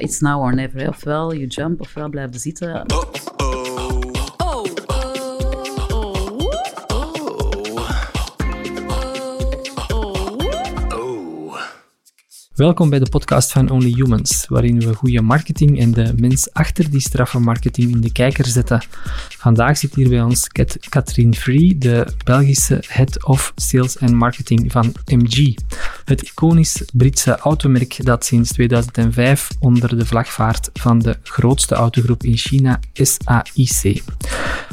It's now or never. Ofwel you jump, ofwel blijf je zitten. Welkom bij de podcast van Only Humans, waarin we goede marketing en de mens achter die straffe marketing in de kijker zetten. Vandaag zit hier bij ons Kat Katrien Free, de Belgische Head of Sales en Marketing van MG. Het iconisch Britse automerk dat sinds 2005 onder de vlag vaart van de grootste autogroep in China, SAIC.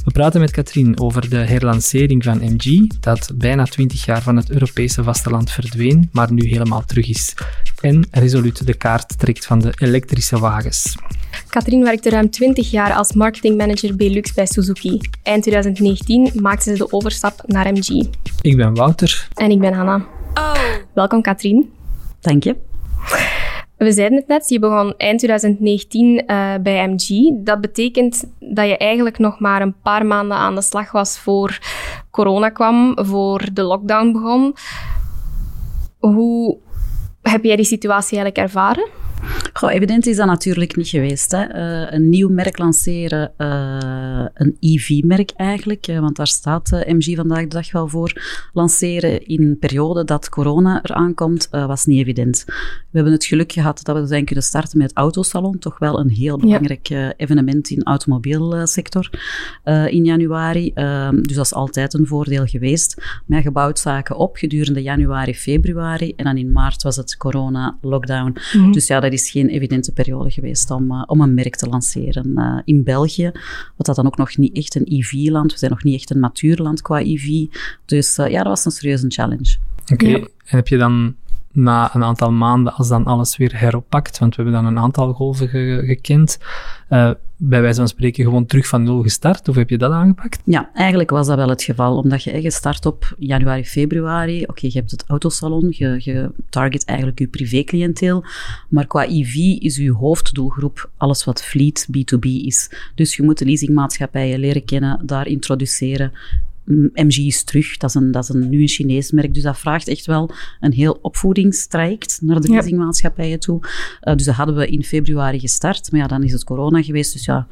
We praten met Katrien over de herlancering van MG, dat bijna 20 jaar van het Europese vasteland verdween, maar nu helemaal terug is. En resoluut de kaart trekt van de elektrische wagens. Katrien werkte ruim 20 jaar als marketingmanager Belux bij Suzuki. Eind 2019 maakte ze de overstap naar MG. Ik ben Wouter. En ik ben Hanna. Welkom Katrien. Dank je. We zeiden het net, je begon eind 2019 eh, bij MG. Dat betekent dat je eigenlijk nog maar een paar maanden aan de slag was voor corona kwam, voor de lockdown begon. Hoe heb jij die situatie eigenlijk ervaren? Goh, evident is dat natuurlijk niet geweest. Hè. Eh, een nieuw merk lanceren, eh, een EV-merk eigenlijk, eh, want daar staat MG vandaag de dag wel voor. Lanceren in een periode dat corona eraan komt, was niet evident. We hebben het geluk gehad dat we zijn kunnen starten met het Autosalon, toch wel een heel belangrijk evenement in de automobielsector in januari. Ehm, dus dat is altijd een voordeel geweest. Maar gebouwd zaken op gedurende januari, februari en dan in maart was het corona-lockdown. Dus ja, dat is geen evidente periode geweest om, uh, om een merk te lanceren. Uh, in België, wat dat dan ook nog niet echt een EV-land, we zijn nog niet echt een matuur land qua EV. Dus uh, ja, dat was een serieuze challenge. Oké, ja. en heb je dan na een aantal maanden, als dan alles weer heroppakt, want we hebben dan een aantal golven ge gekend, uh, bij wijze van spreken gewoon terug van nul gestart? Of heb je dat aangepakt? Ja, eigenlijk was dat wel het geval, omdat je, je start op januari, februari. Oké, je hebt het autosalon, je, je target eigenlijk je privécliënteel, maar qua EV is je hoofddoelgroep alles wat fleet B2B is. Dus je moet de leasingmaatschappijen leren kennen, daar introduceren, MG is terug. Dat is, een, dat is een, nu een Chinees merk. Dus dat vraagt echt wel een heel opvoedingstraject naar de leasingmaatschappijen toe. Uh, dus dat hadden we in februari gestart. Maar ja, dan is het corona geweest. Dus ja,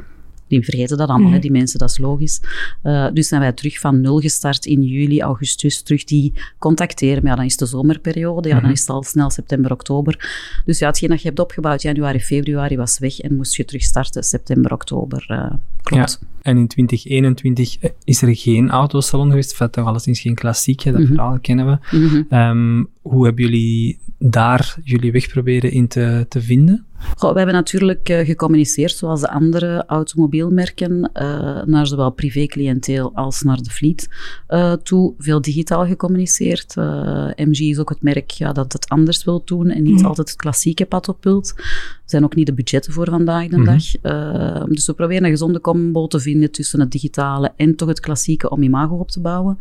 die vergeten dat allemaal, mm. hè, die mensen, dat is logisch. Uh, dus zijn wij terug van nul gestart in juli, augustus, terug die contacteren. Maar ja, dan is de zomerperiode, ja, dan is het al snel september, oktober. Dus ja, hetgeen dat je hebt opgebouwd januari, februari was weg en moest je terug starten september, oktober. Uh, klopt. Ja. En in 2021 is er geen autosalon geweest, of toch alleszins geen klassiek, dat mm -hmm. verhaal kennen we. Mm -hmm. um, hoe hebben jullie daar jullie weg proberen in te, te vinden? Goh, we hebben natuurlijk uh, gecommuniceerd, zoals de andere automobielmerken, uh, naar zowel privé-cliënteel als naar de fleet uh, toe. Veel digitaal gecommuniceerd. MG is ook het merk ja, dat het anders wil doen en niet mm. altijd het klassieke pad op wilt. Er zijn ook niet de budgetten voor vandaag de mm -hmm. dag. dus we proberen een gezonde combo te vinden tussen het digitale en toch het klassieke om imago op te bouwen.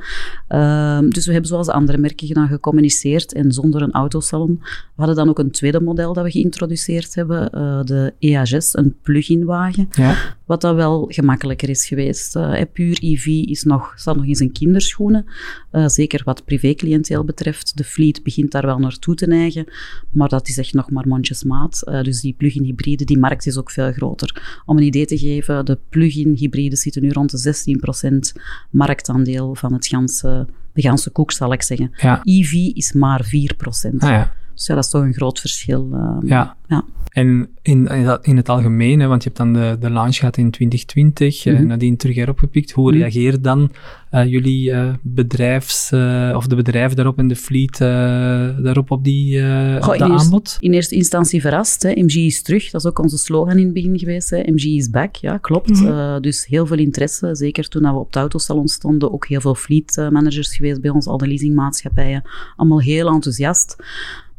dus we hebben zoals de andere merken gedaan gecommuniceerd en zonder een autosalon. We hadden dan ook een tweede model dat we geïntroduceerd hebben uh, de EHS, een plug-in wagen. Ja. Wat dat wel gemakkelijker is geweest. Uh, puur EV is nog, staat nog in zijn kinderschoenen. Uh, zeker wat privécliënteel betreft. De fleet begint daar wel naartoe te neigen. Maar dat is echt nog maar mondjesmaat. dus die plug-in hybride, die markt is ook veel groter. Om een idee te geven, de plug-in hybride zitten nu rond de 16% marktaandeel van het ganse, de ganse koek, zal ik zeggen. Ja. EV is maar 4%. Ah, ja. Dus ja, dat is toch een groot verschil. Uh, ja. ja. En in, in het algemeen, hè, want je hebt dan de, de launch gehad in 2020, mm -hmm. uh, nadien terug heropgepikt. Hoe mm -hmm. reageert dan uh, jullie uh, bedrijfs, of de bedrijven daarop en de fleet daarop op die Goh, op in aanbod? Eerst, in eerste instantie verrast. Hè. MG is terug, dat is ook onze slogan in het begin geweest. Hè. MG is back, ja, klopt. Mm -hmm. dus heel veel interesse, zeker toen we op het autosalon stonden. Ook heel veel fleet managers geweest bij ons, al de leasingmaatschappijen. Allemaal heel enthousiast.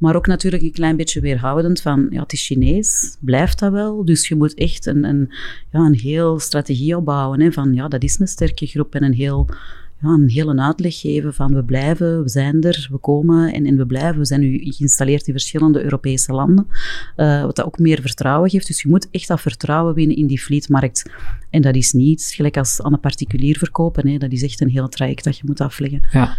Maar ook natuurlijk een klein beetje weerhoudend van, ja, het is Chinees, blijft dat wel? Dus je moet echt een, een, ja, een heel strategie opbouwen hè, van, ja, dat is een sterke groep en een heel ja, een hele uitleg geven van we blijven, we zijn er, we komen en, en we blijven. We zijn nu geïnstalleerd in verschillende Europese landen, uh, wat dat ook meer vertrouwen geeft. Dus je moet echt dat vertrouwen winnen in die fleetmarkt. En dat is niet gelijk als aan een particulier verkopen. Hè. Dat is echt een heel traject dat je moet afleggen. Ja.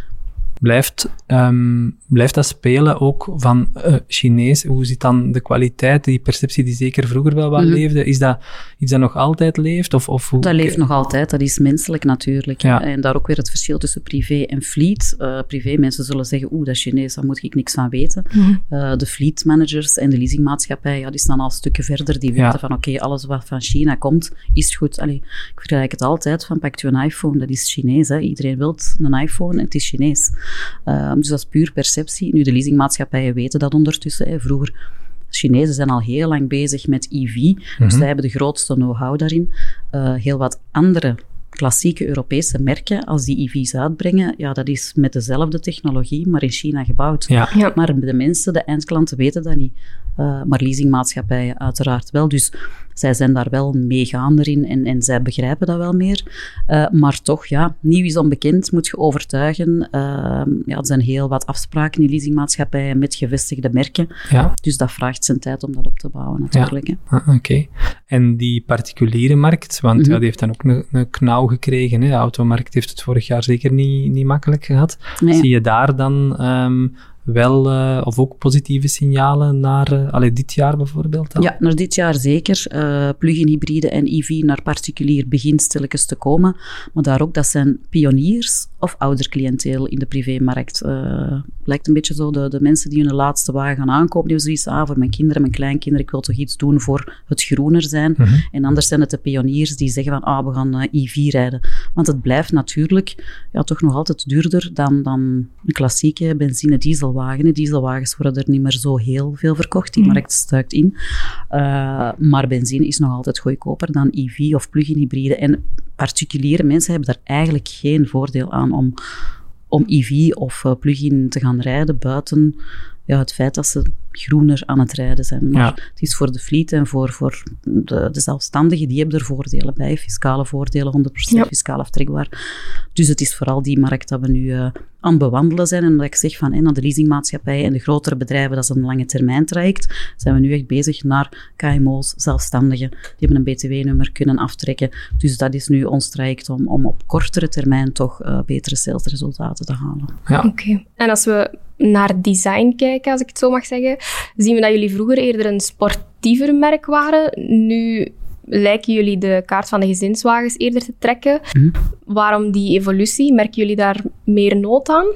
Blijft, ehm, blijft dat spelen ook van uh, Chinees? Hoe zit dan de kwaliteit, die perceptie die zeker vroeger wel wat mhm. leefde? Is dat iets dat nog altijd leeft? Of, of hoe... Dat leeft nog altijd, dat is menselijk natuurlijk. Ja. En daar ook weer het verschil tussen privé en fleet. Uh, privé, mensen zullen zeggen, oeh, dat is Chinees, daar moet ik niks van weten. Mm de fleet managers en de leasingmaatschappij, ja, die staan al stukken verder. Die weten van, oké, alles wat van China komt, is goed. Allee, ik vergelijk het altijd van, pak je een iPhone, dat is Chinees. Hè. Iedereen wil een iPhone en het is Chinees. Ehm, dus dat is puur perceptie. Nu, de leasingmaatschappijen weten dat ondertussen. Hè. Vroeger Chinezen zijn al heel lang bezig met EV, dus mhm. zij hebben de grootste know-how daarin. Uh, heel wat andere klassieke Europese merken, als die EV's uitbrengen, ja, dat is met dezelfde technologie, maar in China gebouwd. Ja. Maar de mensen, de eindklanten, weten dat niet. Uh, maar leasingmaatschappijen uiteraard wel. Dus zij zijn daar wel meegaander in en, en zij begrijpen dat wel meer. Uh, maar toch, ja, nieuw is onbekend, moet je overtuigen. Uh, ja, er zijn heel wat afspraken in leasingmaatschappijen met gevestigde merken. Ja. Dus dat vraagt zijn tijd om dat op te bouwen, natuurlijk. Ja. Ah, Oké. En die particuliere markt, want mm ja, die heeft dan ook een, een knauw gekregen. Hè? De automarkt heeft het vorig jaar zeker niet, niet makkelijk gehad. Zie je daar dan um, wel, uh, of ook positieve signalen naar uh, dit jaar bijvoorbeeld? Dan? Ja, naar dit jaar zeker. Uh, plug-in hybride en EV naar particulier begint stilletjes te komen. Maar daar ook, dat zijn pioniers of ouder cliënteel in de privémarkt. Lijkt een beetje zo, de, de mensen die hun laatste wagen gaan aankopen, die zoiets, ah, voor mijn kinderen, mijn kleinkinderen, ik wil toch iets doen voor het groener zijn. Mhm. En anders zijn het de pioniers die zeggen van, ah, we gaan EV rijden. Want het blijft natuurlijk ja, toch nog altijd duurder dan, dan een klassieke benzine-diesel Dieselwagens worden er niet meer zo heel veel verkocht. Die mhm. markt stuikt in. Uh, maar benzine is nog altijd goedkoper dan EV of plug-in hybride. En particuliere mensen hebben daar eigenlijk geen voordeel aan om, om EV of uh, plug-in te gaan rijden buiten ja, het feit dat ze groener aan het rijden zijn. Maar het is voor de fleet en voor, voor de, de zelfstandigen, die hebben er voordelen bij. Fiscale voordelen, 100% fiscaal aftrekbaar. Dus het is vooral die markt dat we nu uh, aan bewandelen zijn. En omdat ik zeg van hey, naar de leasingmaatschappijen en de grotere bedrijven, dat is een lange termijn traject, zijn we nu echt bezig naar KMO's, zelfstandigen. Die hebben een BTW-nummer kunnen aftrekken. Dus dat is nu ons traject om, om op kortere termijn toch uh, betere salesresultaten te halen. Ja. Oké. En als we naar design kijken, als ik het zo mag zeggen, zien we dat jullie vroeger eerder een sportiever merk waren. Nu lijken jullie de kaart van de gezinswagens eerder te trekken. Mhm. Waarom die evolutie? Merken jullie daar meer nood aan?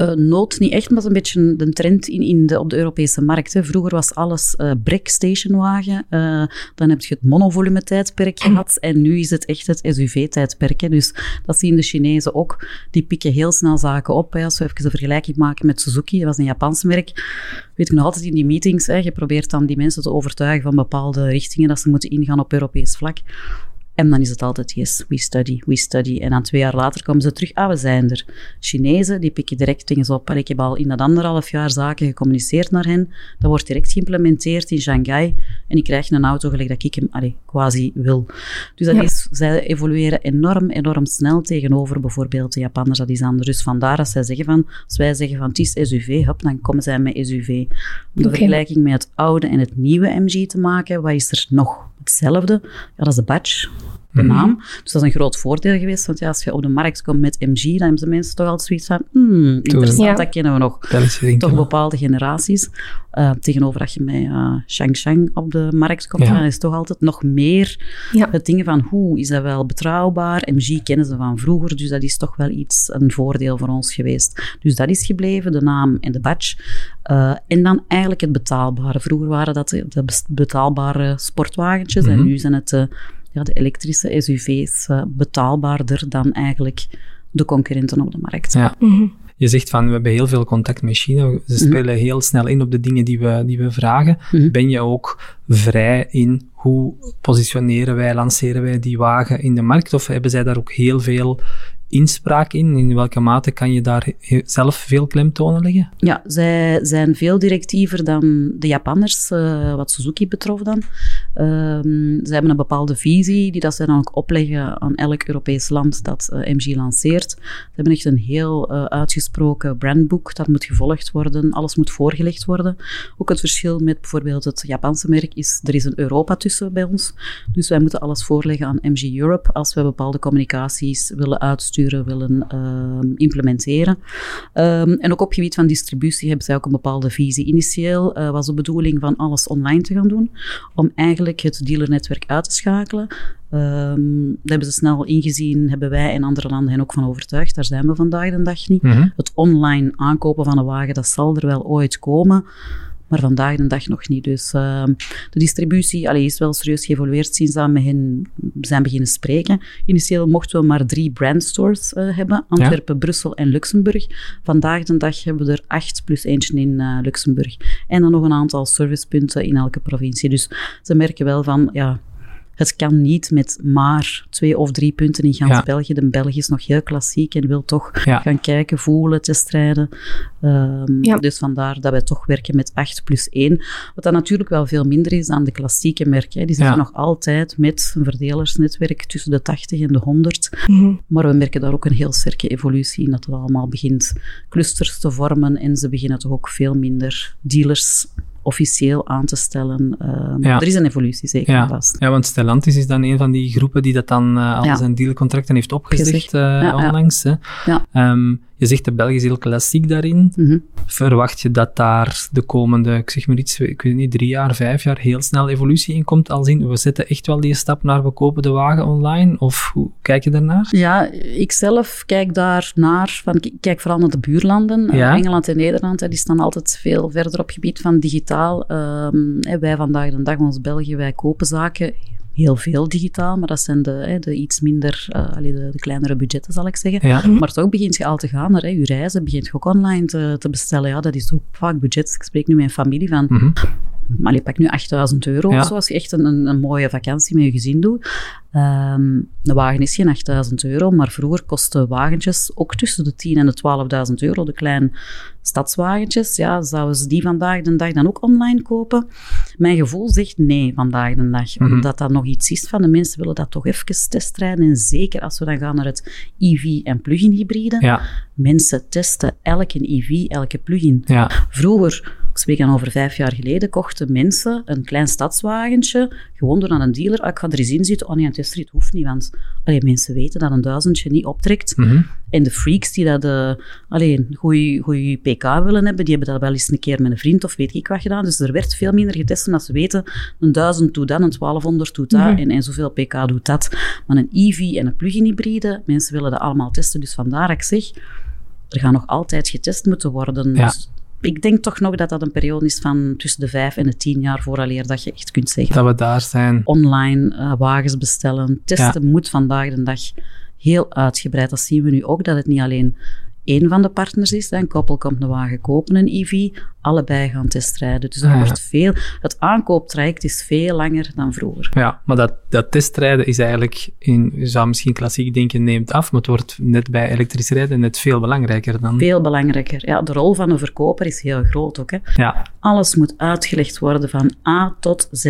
Uh, nood niet echt, maar dat is een beetje de trend in, in de, op de Europese markt. Hè. Vroeger was alles uh, stationwagen. Uh, dan heb je het monovolume tijdperk gehad. En nu is het echt het SUV-tijdperk. Dus dat zien de Chinezen ook. Die pikken heel snel zaken op. Hè. Als we even een vergelijking maken met Suzuki, dat was een Japans merk. Weet ik nog altijd in die meetings. Hè, je probeert dan die mensen te overtuigen van bepaalde richtingen dat ze moeten ingaan op Europees vlak. En dan is het altijd, yes, we study, we study. En dan twee jaar later komen ze terug, ah, we zijn er. Chinezen, die pikken direct dingen op. Ik heb al in dat anderhalf jaar zaken gecommuniceerd naar hen. Dat wordt direct geïmplementeerd in Shanghai. En ik krijg een auto gelijk dat ik hem allee, quasi wil. Dus dat is, zij evolueren enorm, enorm snel tegenover bijvoorbeeld de Japanners, dat is anders. Dus vandaar dat zij zeggen van, als wij zeggen van het is SUV, hop, dan komen zij met SUV. Om de vergelijking met het oude en het nieuwe MG te maken, wat is er nog hetzelfde? Ja, dat is de badge de mhm. naam. Dus dat is een groot voordeel geweest. Want ja, als je op de markt komt met MG, dan hebben de mensen toch altijd zoiets van, hmm, interessant, dat kennen we nog. Toch bepaalde generaties. Uh, tegenover dat je met uh, Shang Shang op de markt komt, dan is toch altijd nog meer het dingen van, hoe is dat wel betrouwbaar? MG kennen ze van vroeger, dus dat is toch wel iets, een voordeel voor ons geweest. Dus dat is gebleven, de naam en de badge. Uh, en dan eigenlijk het betaalbare. Vroeger waren dat de, betaalbare sportwagentjes en mhm. nu zijn het ja, de elektrische SUV's uh, betaalbaarder dan eigenlijk de concurrenten op de markt. Ja. Mhm. Je zegt van, we hebben heel veel contact met China, ze mhm. spelen heel snel in op de dingen die we, die we vragen. Mhm. Ben je ook vrij in hoe positioneren wij, lanceren wij die wagen in de markt? Of hebben zij daar ook heel veel inspraak in? In welke mate kan je daar zelf veel klemtonen leggen? Ja, zij zijn veel directiever dan de Japanners, uh, wat Suzuki betrof dan. Ehm, ze hebben een bepaalde visie die dat ze dan ook opleggen aan elk Europees land dat uh, MG lanceert. Ze hebben echt een heel uh, uitgesproken brandboek dat moet gevolgd worden. Alles moet voorgelegd worden. Ook het verschil met bijvoorbeeld het Japanse merk is, er is een Europa tussen bij ons. Dus wij moeten alles voorleggen aan MG Europe als we bepaalde communicaties willen uitsturen, willen uh, implementeren. Um, en ook op gebied van distributie hebben zij ook een bepaalde visie. Initieel uh, was de bedoeling van alles online te gaan doen, om eigenlijk het dealernetwerk uit te schakelen. Um, dat hebben ze snel ingezien, hebben wij en andere landen hen ook van overtuigd. Daar zijn we vandaag de dag niet. Mm -hmm. Het online aankopen van een wagen, dat zal er wel ooit komen maar vandaag de dag nog niet. Dus uh, de distributie allee, is wel serieus geëvolueerd sinds we met hen zijn beginnen spreken. Initieel mochten we maar drie brandstores uh, hebben, Antwerpen, ja. Brussel en Luxemburg. Vandaag de dag hebben we er acht plus eentje in uh, Luxemburg. En dan nog een aantal servicepunten in elke provincie. Dus ze merken wel van, ja, het kan niet met maar twee of drie punten in gans ja. België. De België is nog heel klassiek en wil toch ja. gaan kijken, voelen, testrijden. Um, ja. Dus vandaar dat wij toch werken met 8 plus 1. Wat dan natuurlijk wel veel minder is dan de klassieke merken. Die zitten nog altijd met een verdelersnetwerk tussen de 80 en de 100. Mm -hmm. Maar we merken daar ook een heel sterke evolutie in, dat het allemaal begint clusters te vormen en ze beginnen toch ook veel minder dealers officieel aan te stellen. Ja. Er is een evolutie zeker ja. vast. Ja, want Stellantis is dan een van die groepen die dat dan uh, al ja. zijn dealcontracten heeft opgezegd uh, onlangs. Hè. Um, je zegt de België is heel klassiek daarin. Mm -hmm. Verwacht je dat daar de komende, ik zeg maar iets, ik weet niet, drie jaar, vijf jaar heel snel evolutie in komt? Al zien we zetten echt wel die stap naar we kopen de wagen online? Of hoe kijk je daarnaar? Ja, ik zelf kijk daar naar, van, ik kijk vooral naar de buurlanden. Ja. Engeland en Nederland, die staan altijd veel verder op gebied van digitaal. Um, wij vandaag de dag, ons België, wij kopen zaken heel veel digitaal, maar dat zijn de, de iets minder, uh, de, de, kleinere budgetten, zal ik zeggen. Ja. Maar toch begint je al te gaan naar hè, je reizen, begint je ook online te, te, bestellen. Ja, dat is ook vaak budget. Ik spreek nu met mijn familie van... Mm -hmm. Maar je pakt nu 8000 euro ja. of zo, als je echt een, een, mooie vakantie met je gezin doet. Um, de wagen is geen 8000 euro, maar vroeger kostten wagentjes ook tussen de 10 en de 12.000 euro. De kleine stadswagentjes, ja, zouden ze die vandaag de dag dan ook online kopen? Mijn gevoel zegt nee vandaag de dag, -hmm. omdat dat nog iets is van de mensen willen dat toch even testrijden. En zeker als we dan gaan naar het EV en plug-in hybride. Ja. Mensen testen elke EV, elke plug-in. Ja. Vroeger spreek dan over vijf jaar geleden, kochten mensen een klein stadswagentje, gewoon door aan een dealer, ah, ik ga er eens in zitten, oh nee, een testrit hoeft niet, want allee, mensen weten dat een duizendje niet optrekt. Mm -hmm. En de freaks die dat uh, allee, goede pk willen hebben, die hebben dat wel eens een keer met een vriend of weet ik wat gedaan. Dus er werd veel minder getest omdat ze weten, een duizend doet dat, een 1200 doet dat, mm -hmm. en, en zoveel pk doet dat. Maar een EV en een plug-in hybride, mensen willen dat allemaal testen, dus vandaar dat ik zeg, er gaat nog altijd getest moeten worden. Ja. Dus ik denk toch nog dat dat een periode is van tussen de vijf en de tien jaar vooraleer dat je echt kunt zeggen. Dat we daar zijn. Online uh, wagens bestellen. Testen ja. moet vandaag de dag heel uitgebreid. Dat zien we nu ook, dat het niet alleen één van de partners is. Een koppel komt een wagen kopen, een EV. Allebei gaan testrijden. Dus er Ah, ja. wordt veel... Het aankooptraject is veel langer dan vroeger. Ja, maar dat, dat testrijden is eigenlijk, in, je zou misschien klassiek denken, neemt af, maar het wordt net bij elektrisch rijden net veel belangrijker dan. Veel belangrijker. Ja, de rol van een verkoper is heel groot ook. Hè. Ja, Alles moet uitgelegd worden van A tot Z.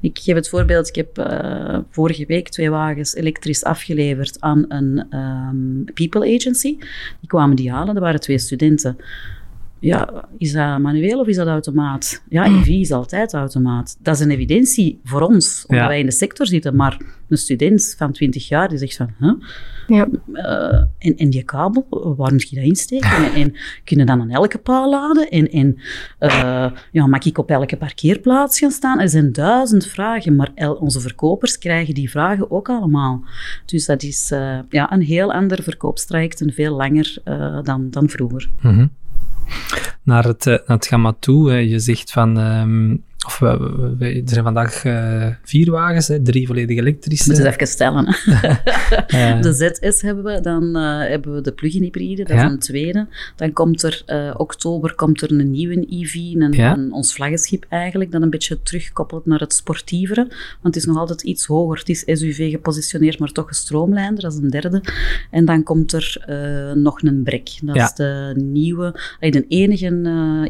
Ik geef het voorbeeld, ik heb eh, vorige week twee wagens elektrisch afgeleverd aan een ehm, people agency. Die kwamen die halen, dat waren twee studenten. Ja, is dat manueel of is dat automaat? Ja, EV is altijd automaat. Dat is een evidentie voor ons, omdat Ja. wij in de sector zitten. Maar een student van 20 jaar die zegt van... Huh? Ja. Eh, en, en die kabel, waar moet je dat insteken? En, en kunnen dan aan elke paal laden? En, en eh, ja, mag ik op elke parkeerplaats gaan staan? Er zijn duizend vragen, maar el- onze verkopers krijgen die vragen ook allemaal. Dus dat is eh, ja, een heel ander verkoopstraject en veel langer eh, dan, dan vroeger. Mhm. Naar het, eh, naar het gamma toe, je zegt van, ehm, of we, we- we- er zijn vandaag eh, vier wagens, hè, drie volledig elektrische. Moet je het even stellen. Eh, De ZS hebben we, dan eh, hebben we de plug-in hybride, dat Ja. is een tweede. Dan komt er, oktober komt er een nieuwe EV, een, Ja. een- ons vlaggenschip eigenlijk, dat een beetje terugkoppelt naar het sportievere. Want het is nog altijd iets hoger. Het is SUV gepositioneerd, maar toch gestroomlijnder, dat is een derde. En dan komt er nog een brek. Dat Ja. is de nieuwe, de enige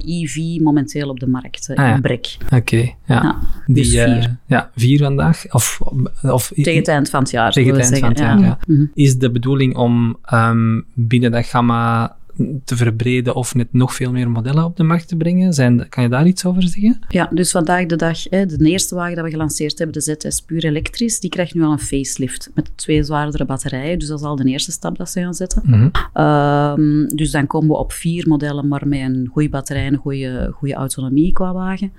EV momenteel op de markt, eh, Ah, een brek. Oké, ja. Ja. Die, Dus eh, vier. ja, vier vandaag. Of, of, Tegen het eind van het jaar. Tegen het eind we van het zeggen. jaar, ja. Mhm. Is de bedoeling om ehm, binnen dat gamma te verbreden of net nog veel meer modellen op de markt te brengen? Zijn, kan je daar iets over zeggen? Ja, dus vandaag de dag, hè, de eerste wagen dat we gelanceerd hebben, de ZS puur elektrisch, die krijgt nu al een facelift met twee zwaardere batterijen. Dus dat is al de eerste stap dat ze gaan zetten. Mhm. Ehm, dus dan komen we op vier modellen, maar met een goede batterij en een goede, goede autonomie qua wagen.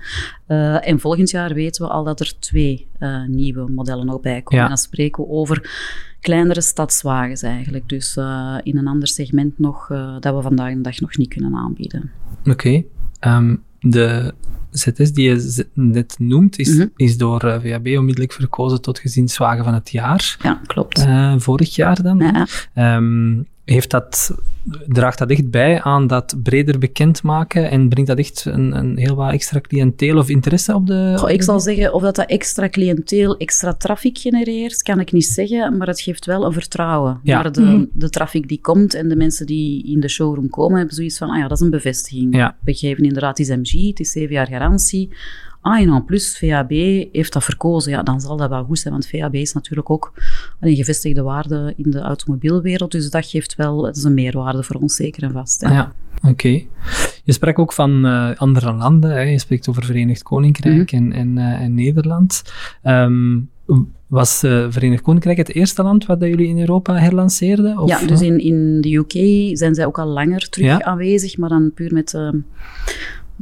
Eh, en volgend jaar weten we al dat er twee eh, nieuwe modellen nog bij komen. Ja. En dan spreken we over kleinere stadswagens eigenlijk. Dus eh, in een ander segment nog, eh, dat we vandaag de dag nog niet kunnen aanbieden. Oké. Ehm, de ZS die je net noemt, is, Mhm. is door eh, VAB onmiddellijk verkozen tot gezinswagen van het jaar. Ja, klopt. Vorig jaar dan. Ja. Heeft dat, draagt dat echt bij aan dat breder bekendmaken en brengt dat echt een, een heel wat extra cliënteel of interesse op de... Goh, ik zal zeggen, of dat, dat extra cliënteel, extra traffic genereert, kan ik niet zeggen, maar het geeft wel een vertrouwen. Ja. naar de, de traffic die komt en de mensen die in de showroom komen, hebben zoiets van, ah ja, dat is een bevestiging. Ja. We geven inderdaad, het is MG, het is 7 jaar garantie. Ah, en en plus, VAB heeft dat verkozen. Ja, dan zal dat wel goed zijn, want VAB is natuurlijk ook een gevestigde waarde in de automobielwereld. Dus dat geeft wel, het is een meerwaarde voor ons, zeker en vast. hè. Ah ja, oké. Je sprak ook van eh, andere landen. Hè. Je spreekt over Verenigd Koninkrijk Mhm. en, en, eh, en Nederland. Ehm, was eh, Verenigd Koninkrijk het eerste land wat dat jullie in Europa herlanceerden? Of, Ja, dus in, in de UK zijn zij ook al langer terug Ja. aanwezig, maar dan puur met, ehm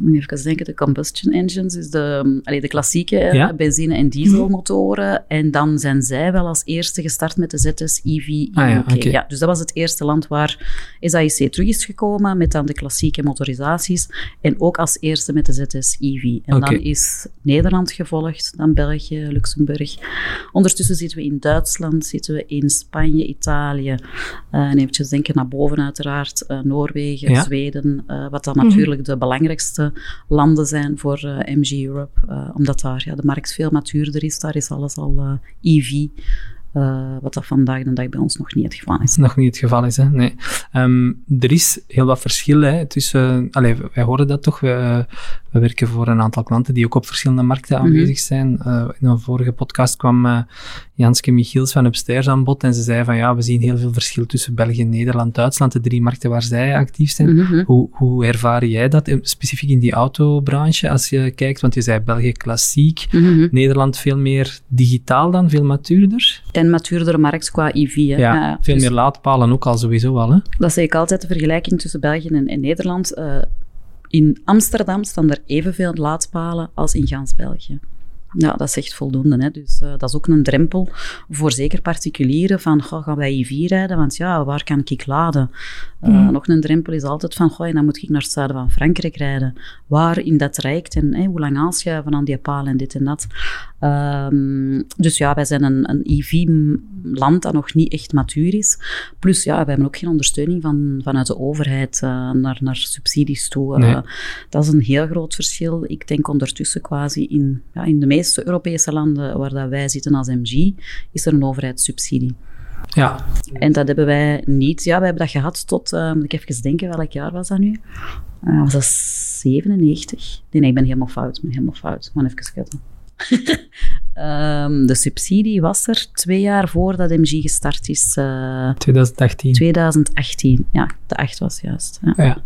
moet even denken, de combustion engines, dus de, allee, de klassieke eh, Ja. benzine- en dieselmotoren. En dan zijn zij wel als eerste gestart met de ZS EV in Ah ja, dus dat was het eerste land waar SAIC terug is gekomen met dan de klassieke motorisaties. En ook als eerste met de ZS EV. En dan is Nederland gevolgd, dan België, Luxemburg. Ondertussen zitten we in Duitsland, zitten we in Spanje, Italië. eh, en eventjes denken naar boven uiteraard. eh, Noorwegen. Zweden. wat dan natuurlijk de belangrijkste landen zijn voor eh, MG Europe. eh, omdat daar ja, de markt veel matuurder is. Daar is alles al eh, EV. eh, wat dat vandaag de dag bij ons nog niet het geval is. Nog niet het geval is, hè? Nee. Ehm, er is heel wat verschil hè, tussen... allee, wij horen dat toch. We, we werken voor een aantal klanten die ook op verschillende markten Mhm. aanwezig zijn. Eh, in een vorige podcast kwam eh, Janske Michiels van Upstairs aan bod en ze zei van ja, we zien heel veel verschil tussen België, Nederland, Duitsland, de drie markten waar zij actief zijn. Mhm. Hoe, hoe ervaar jij dat, eh, specifiek in die autobranche, als je kijkt? Want je zei België klassiek, Mhm. Nederland veel meer digitaal dan, veel matuurder. En matuurdere markt qua EV. Hè. Ja, veel dus meer laadpalen ook al sowieso al, hè? Dat zeg ik altijd, de vergelijking tussen België en, en Nederland. In Amsterdam staan er evenveel laadpalen als in gans België. Ja, dat is echt voldoende. Hè. Dus eh, dat is ook een drempel voor zeker particulieren van, goh, gaan wij EV rijden? Want ja, waar kan ik laden? Eh, Nog een drempel is altijd van, goh, en dan moet ik naar het zuiden van Frankrijk rijden. Waar in dat traject en hoe lang aanschuiven aan die palen en dit en dat. Ehm, dus ja, wij zijn een, een EV-land dat nog niet echt matuur is. Plus, ja, wij hebben ook geen ondersteuning van, vanuit de overheid eh, naar, naar subsidies toe. Nee. dat is een heel groot verschil. Ik denk ondertussen quasi in, ja, in de meeste Europese landen waar dat wij zitten als MG, is er een overheidssubsidie. Ja, En dat hebben wij niet. Ja, wij hebben dat gehad tot, eh, moet ik even denken, welk jaar was dat nu? Eh, was dat 97? Nee, nee, ik ben helemaal fout. Ik ben helemaal fout. Ik moet even schatten. Ehm, de subsidie was er twee jaar voordat MG gestart is. eh, 2018. 2018. Ja, de 8 was juist. Ja.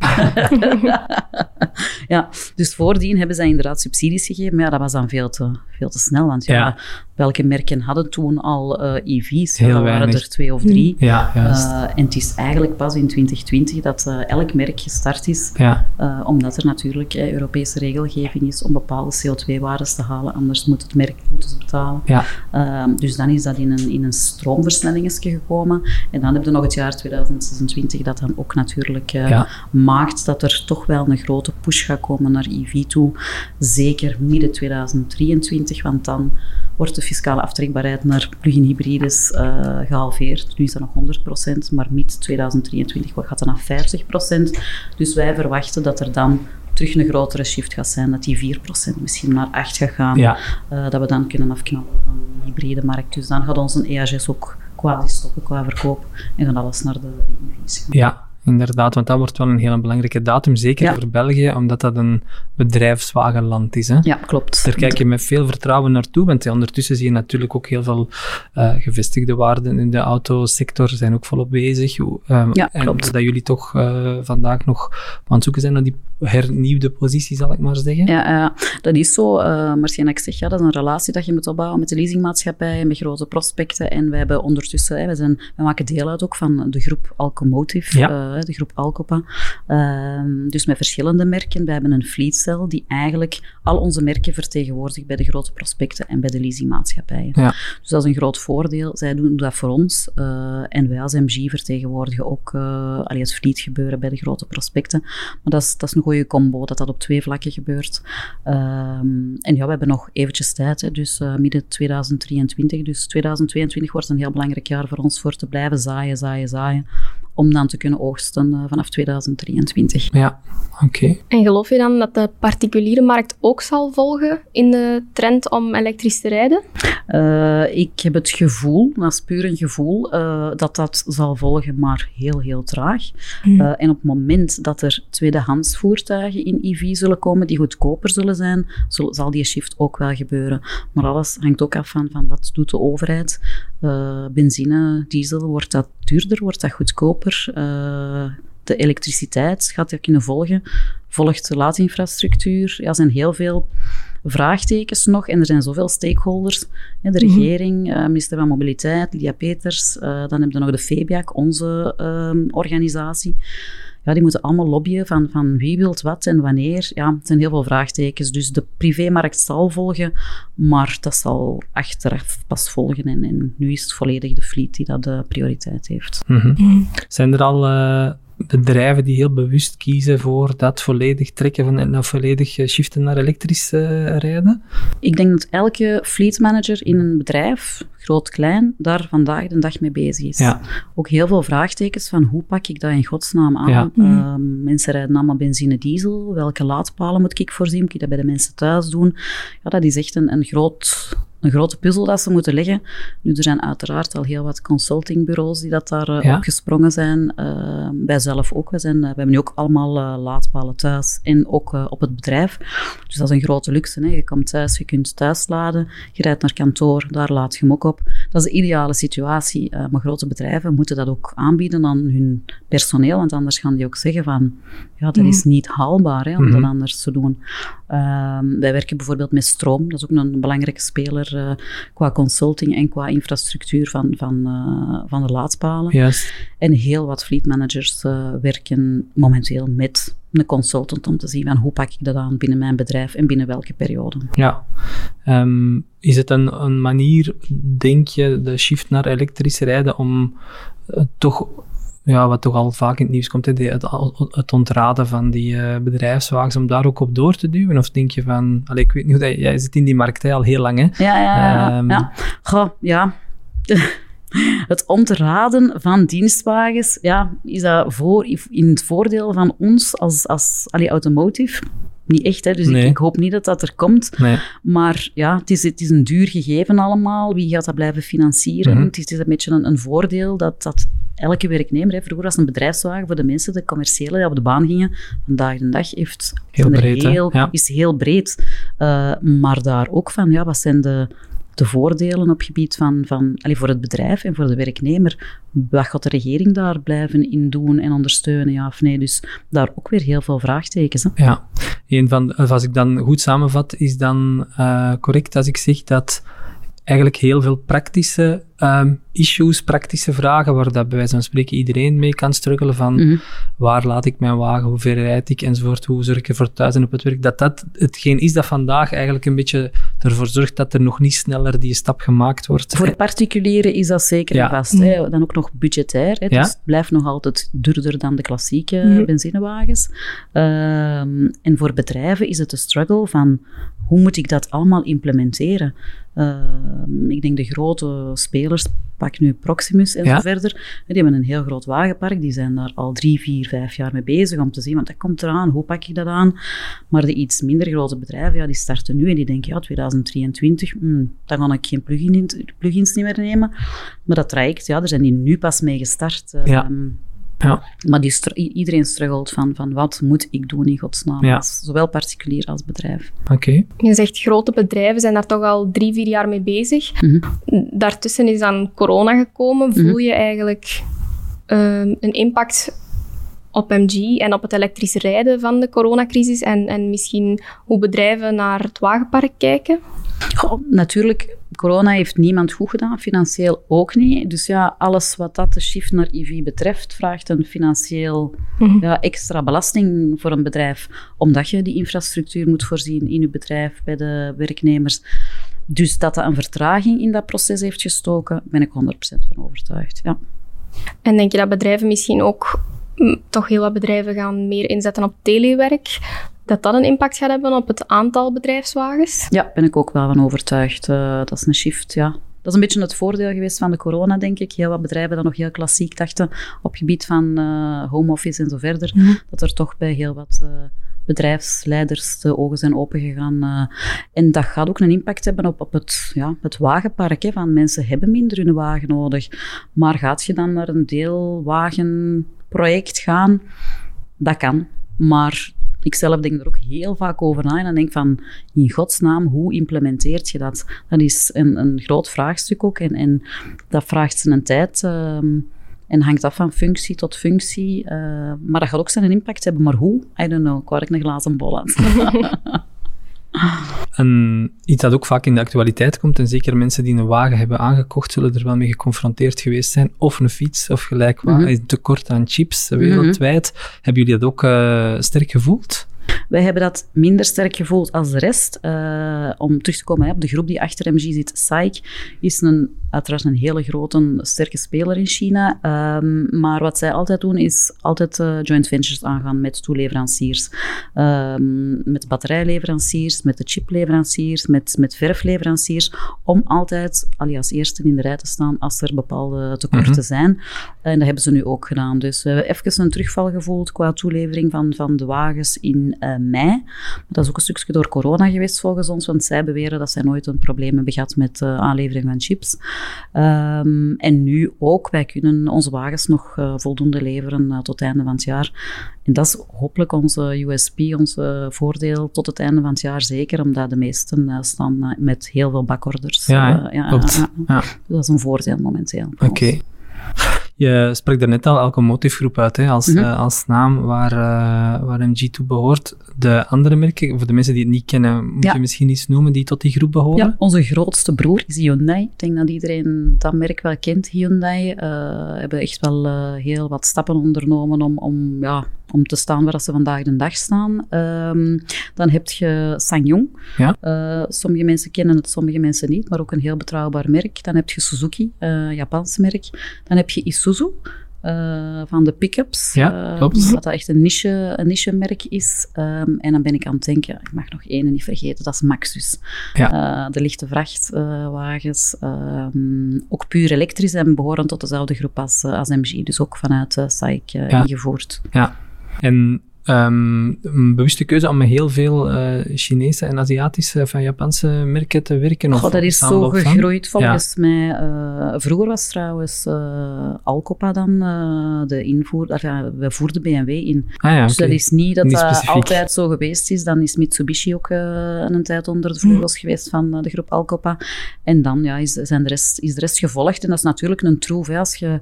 Ja. ja, dus voordien hebben zij inderdaad subsidies gegeven, maar ja, dat was dan veel te, veel te snel. Want ja, Ja. Welke merken hadden toen al eh, EV's? Heel waren weinig. er twee of drie. Ja, juist. Eh, en het is eigenlijk pas in 2020 dat eh, elk merk gestart is, ja, omdat er natuurlijk Europese regelgeving is om bepaalde CO2-waardes te halen, anders moet het merk boetes betalen. ja, Ehm, dus dan is dat in een, in een stroomversnellingetje gekomen. En dan heb je nog het jaar 2026 dat dan ook natuurlijk Ja. maakt dat er toch wel een grote push gaat komen naar EV toe. Zeker midden 2023, want dan wordt de fiscale aftrekbaarheid naar plug-in hybrides eh, gehalveerd. Nu is dat nog 100%, maar mid 2023 gaat dat naar 50%. Dus wij verwachten dat er dan terug een grotere shift gaat zijn, dat die 4% misschien naar 8 gaat gaan. ja. Eh, dat we dan kunnen afknappen van de hybride markt. Dus dan gaat onze EAGS ook quasi stoppen qua verkoop en gaan alles naar de, de EV's gaan. Ja, inderdaad, want dat wordt wel een hele belangrijke datum, zeker voor België, omdat dat een bedrijfswagenland is. Hè? Ja, klopt. Daar kijk je met veel vertrouwen naartoe, want ondertussen zie je natuurlijk ook heel veel uh, gevestigde waarden in de autosector zijn ook volop bezig. Um, ja, klopt. dat jullie toch uh, vandaag nog aan het zoeken zijn naar die hernieuwde positie, zal ik maar zeggen. Ja, uh, dat is zo. Uh, Martijn, ik zeg, ja, dat is een relatie dat je moet opbouwen met de leasingmaatschappij, met grote prospecten. En wij hebben ondertussen, hè, wij, zijn, wij maken deel uit ook van de groep Alcomotive, ja. De groep Alcopa. Ehm, dus met verschillende merken. Wij hebben een fleetcel die eigenlijk al onze merken vertegenwoordigt bij de grote prospecten en bij de leasingmaatschappijen. Ja. Dus dat is een groot voordeel. Zij doen dat voor ons. Uh, en wij als MG vertegenwoordigen ook uh, allee, het fleet gebeuren bij de grote prospecten. Maar dat is, dat is een goede combo, dat dat op twee vlakken gebeurt. Um, en ja, we hebben nog eventjes tijd, hè, dus uh, midden 2023. Dus 2022 wordt een heel belangrijk jaar voor ons voor te blijven zaaien, zaaien, zaaien om dan te kunnen oogsten uh, vanaf 2023. Ja, oké. En geloof je dan dat de particuliere markt ook zal volgen in de trend om elektrisch te rijden? Uh, ik heb het gevoel, dat is puur een gevoel, uh, dat dat zal volgen, maar heel, heel traag. Mm. en op het moment dat er tweedehands voertuigen in EV zullen komen die goedkoper zullen zijn, zal, zal die shift ook wel gebeuren. Maar alles hangt ook af van, van wat doet de overheid. benzine, diesel, wordt dat duurder, wordt dat goedkoper. Uh, de elektriciteit gaat dat kunnen volgen. Volgt de laadinfrastructuur. Ja, er zijn heel veel vraagtekens nog en er zijn zoveel stakeholders. de mhm. regering, uh, minister van Mobiliteit, Lia Peters. Uh, dan hebben we nog de FEBIAC, onze uh, organisatie ja, die moeten allemaal lobbyen van, van wie wilt wat en wanneer. Ja, het zijn heel veel vraagtekens. Dus de privémarkt zal volgen, maar dat zal achteraf pas volgen. En, en nu is het volledig de fleet die dat de prioriteit heeft. Mm Zijn er al uh, bedrijven die heel bewust kiezen voor dat volledig trekken van, en volledig eh, shiften naar elektrisch uh, rijden? Ik denk dat elke fleet manager in een bedrijf, groot, klein, daar vandaag de dag mee bezig is. Ja. Ook heel veel vraagtekens van hoe pak ik dat in godsnaam aan? Ja. Uh, mensen rijden allemaal benzine, diesel. Welke laadpalen moet ik voorzien? Moet ik dat bij de mensen thuis doen? Ja, dat is echt een, een groot een grote puzzel dat ze moeten leggen. Nu, er zijn uiteraard al heel wat consultingbureaus die dat daar uh, opgesprongen zijn. Uh, wij zelf ook. We, zijn, uh, we hebben nu ook allemaal laadpalen thuis en ook op het bedrijf. Dus dat is een grote luxe. Hè. Je komt thuis, je kunt thuis laden. Je rijdt naar kantoor, daar laat je hem ook op. Dat is de ideale situatie. maar grote bedrijven moeten dat ook aanbieden aan hun personeel. Want anders gaan die ook zeggen van, ja, dat is mhm. niet haalbaar hè, om dat mhm. anders te doen. Ehm, wij werken bijvoorbeeld met stroom. Dat is ook een belangrijke speler uh, qua consulting en qua infrastructuur van, van, uh, van de laadpalen. Yes. En heel wat fleet managers uh, werken momenteel met een consultant om te zien van hoe pak ik dat aan binnen mijn bedrijf en binnen welke periode. Ja. Um, is het een, een manier, denk je, de shift naar elektrisch rijden om toch ja, wat toch al vaak in het nieuws komt, het, het, ontraden van die uh, bedrijfswagens, om daar ook op door te duwen? Of denk je van, allee, ik weet niet hoe dat, jij zit in die markt al heel lang, hè? Ja, ja, ja. Um, ja. Goh, ja. het ontraden van dienstwagens, ja, is dat voor, in het voordeel van ons als, als allee, automotive? Niet echt, hè? dus ik, ik, hoop niet dat dat er komt. Nee. Maar ja, het is, het is een duur gegeven allemaal. Wie gaat dat blijven financieren? Mm Het is, een beetje een, een voordeel dat, dat elke werknemer, hè, vroeger was een bedrijfswagen voor de mensen, de commerciële, die op de baan gingen. Vandaag de dag heeft, heel breed, heel, is heel breed. Uh, maar daar ook van, ja, wat zijn de, de voordelen op gebied van, van allez, voor het bedrijf en voor de werknemer? Wat gaat de regering daar blijven in doen en ondersteunen, ja of nee? Dus daar ook weer heel veel vraagtekens. Hè? Ja, een van, als ik dan goed samenvat, is dan uh, correct als ik zeg dat eigenlijk heel veel praktische um, issues, praktische vragen, waar dat bij wijze van spreken iedereen mee kan struggelen van mm -hmm. waar laat ik mijn wagen, hoe ver rijd ik enzovoort, hoe zorg ik ervoor thuis en op het werk, dat dat hetgeen is dat vandaag eigenlijk een beetje ervoor zorgt dat er nog niet sneller die stap gemaakt wordt. Voor particulieren is dat zeker ja. vast. Hè. Mhm. Dan ook nog budgetair, hè. dus het blijft nog altijd duurder dan de klassieke -hmm. benzinewagens. Um, en voor bedrijven is het een struggle van hoe moet ik dat allemaal implementeren? Uh, ik denk de grote spelers, pak nu Proximus en zo verder, die hebben een heel groot wagenpark. Die zijn daar al drie, vier, vijf jaar mee bezig om te zien, want dat komt eraan, hoe pak ik dat aan? Maar de iets minder grote bedrijven, ja, die starten nu en die denken, ja, 2023, hmm, dan kan ik geen plugin, plugins niet meer nemen. Maar dat traject, ja, daar zijn die nu pas mee gestart. Ja. Um, Ja. Maar die str- i- iedereen struggelt van, van wat moet ik doen in godsnaam, Ja. als, zowel particulier als bedrijf. Oké. Je zegt grote bedrijven zijn daar toch al drie, vier jaar mee bezig. Mhm. Daartussen is dan corona gekomen. Voel je eigenlijk ehm, een impact op MG en op het elektrisch rijden van de coronacrisis en, en misschien hoe bedrijven naar het wagenpark kijken? Goh, natuurlijk, corona heeft niemand goed gedaan, financieel ook niet. Dus ja, alles wat dat de shift naar EV betreft, vraagt een financieel Mhm. ja, extra belasting voor een bedrijf. Omdat je die infrastructuur moet voorzien in je bedrijf, bij de werknemers. Dus dat dat een vertraging in dat proces heeft gestoken, ben ik 100% van overtuigd. Ja. En denk je dat bedrijven misschien ook, mm, toch heel wat bedrijven gaan meer inzetten op telewerk, dat dat een impact gaat hebben op het aantal bedrijfswagens? Ja, ben ik ook wel van overtuigd. Eh, dat is een shift, ja. Dat is een beetje het voordeel geweest van de corona, denk ik. Heel wat bedrijven dat nog heel klassiek dachten op gebied van eh, home office en zo verder. Dat er toch bij heel wat eh, bedrijfsleiders de ogen zijn opengegaan. eh en dat gaat ook een impact hebben op, op het, ja, het wagenpark. Hè, van mensen hebben minder hun wagen nodig. Maar gaat je dan naar een deelwagenproject gaan? Dat kan. Maar ik zelf denk er ook heel vaak over na en dan denk van, in godsnaam, hoe implementeert je dat? Dat is een, een groot vraagstuk ook en, en dat vraagt zijn tijd ehm, en hangt af van functie tot functie. eh, maar dat gaat ook zijn impact hebben, maar hoe? I don't know, ik wou ik een glazen bol aan. En iets dat ook vaak in de actualiteit komt, en zeker mensen die een wagen hebben aangekocht, zullen er wel mee geconfronteerd geweest zijn. Of een fiets, of gelijk wat. Een tekort aan chips wereldwijd. Hebben jullie dat ook eh, sterk gevoeld? Wij hebben dat minder sterk gevoeld als de rest. Eh, om terug te komen hè, op de groep die achter MG zit, SAIC, is een, uiteraard een hele grote, sterke speler in China. Ehm, maar wat zij altijd doen, is altijd eh, joint ventures aangaan met toeleveranciers. Ehm, met batterijleveranciers, met de chipleveranciers, met, met verfleveranciers. Om altijd allee, als eerste in de rij te staan als er bepaalde tekorten Mhm. zijn. En dat hebben ze nu ook gedaan. Dus we hebben even een terugval gevoeld qua toelevering van, van de wagens in eh, mei. Dat is ook een stukje door corona geweest volgens ons, want zij beweren dat zij nooit een probleem hebben gehad met de aanlevering van chips. Ehm, en nu ook, wij kunnen onze wagens nog eh, voldoende leveren eh, tot het einde van het jaar. En dat is hopelijk onze USP, ons voordeel tot het einde van het jaar zeker, omdat de meesten eh, staan met heel veel bakorders. Ja, ja. Ja. Dat is een voordeel momenteel. Oké. Je sprak daarnet al Alcomotive Groep uit, hè, als, Mhm. eh, als naam waar, eh, waar MG toe behoort. De andere merken, voor de mensen die het niet kennen, moet Ja. je misschien iets noemen die tot die groep behoren? Ja, onze grootste broer is Hyundai. Ik denk dat iedereen dat merk wel kent, Hyundai. Eh hebben echt wel heel wat stappen ondernomen om, om, ja, om te staan waar ze vandaag de dag staan. Ehm, dan heb je SsangYong. Ja. Eh, sommige mensen kennen het, sommige mensen niet, maar ook een heel betrouwbaar merk. Dan heb je Suzuki, eh Japans merk. Dan heb je Isuzu. eh, van de pick-ups. Ja. Wat dat echt een niche, een niche merk is. Ehm, en dan ben ik aan het denken, ik mag nog één niet vergeten, dat is Maxus. Eh, de lichte vrachtwagens, ehm, ook puur elektrisch en behoren tot dezelfde groep als, als MG. Dus ook vanuit uh, SAIC Ja. ingevoerd. Ja. En ehm, een bewuste keuze om met heel veel eh, Chinese en Aziatische van Japanse merken te werken? Of dat is zo samenloop van? gegroeid volgens mij. eh, vroeger was trouwens eh, Alcopa dan eh, de invoer. enfin, we voerden BMW in. Ah ja, Dus dat is niet dat Niet dat altijd zo geweest is. Dan is Mitsubishi ook eh, een tijd onder de vleugels geweest van eh, de groep Alcopa. En dan ja, is, zijn de rest, is de rest gevolgd. En dat is natuurlijk een troef. Hè, als je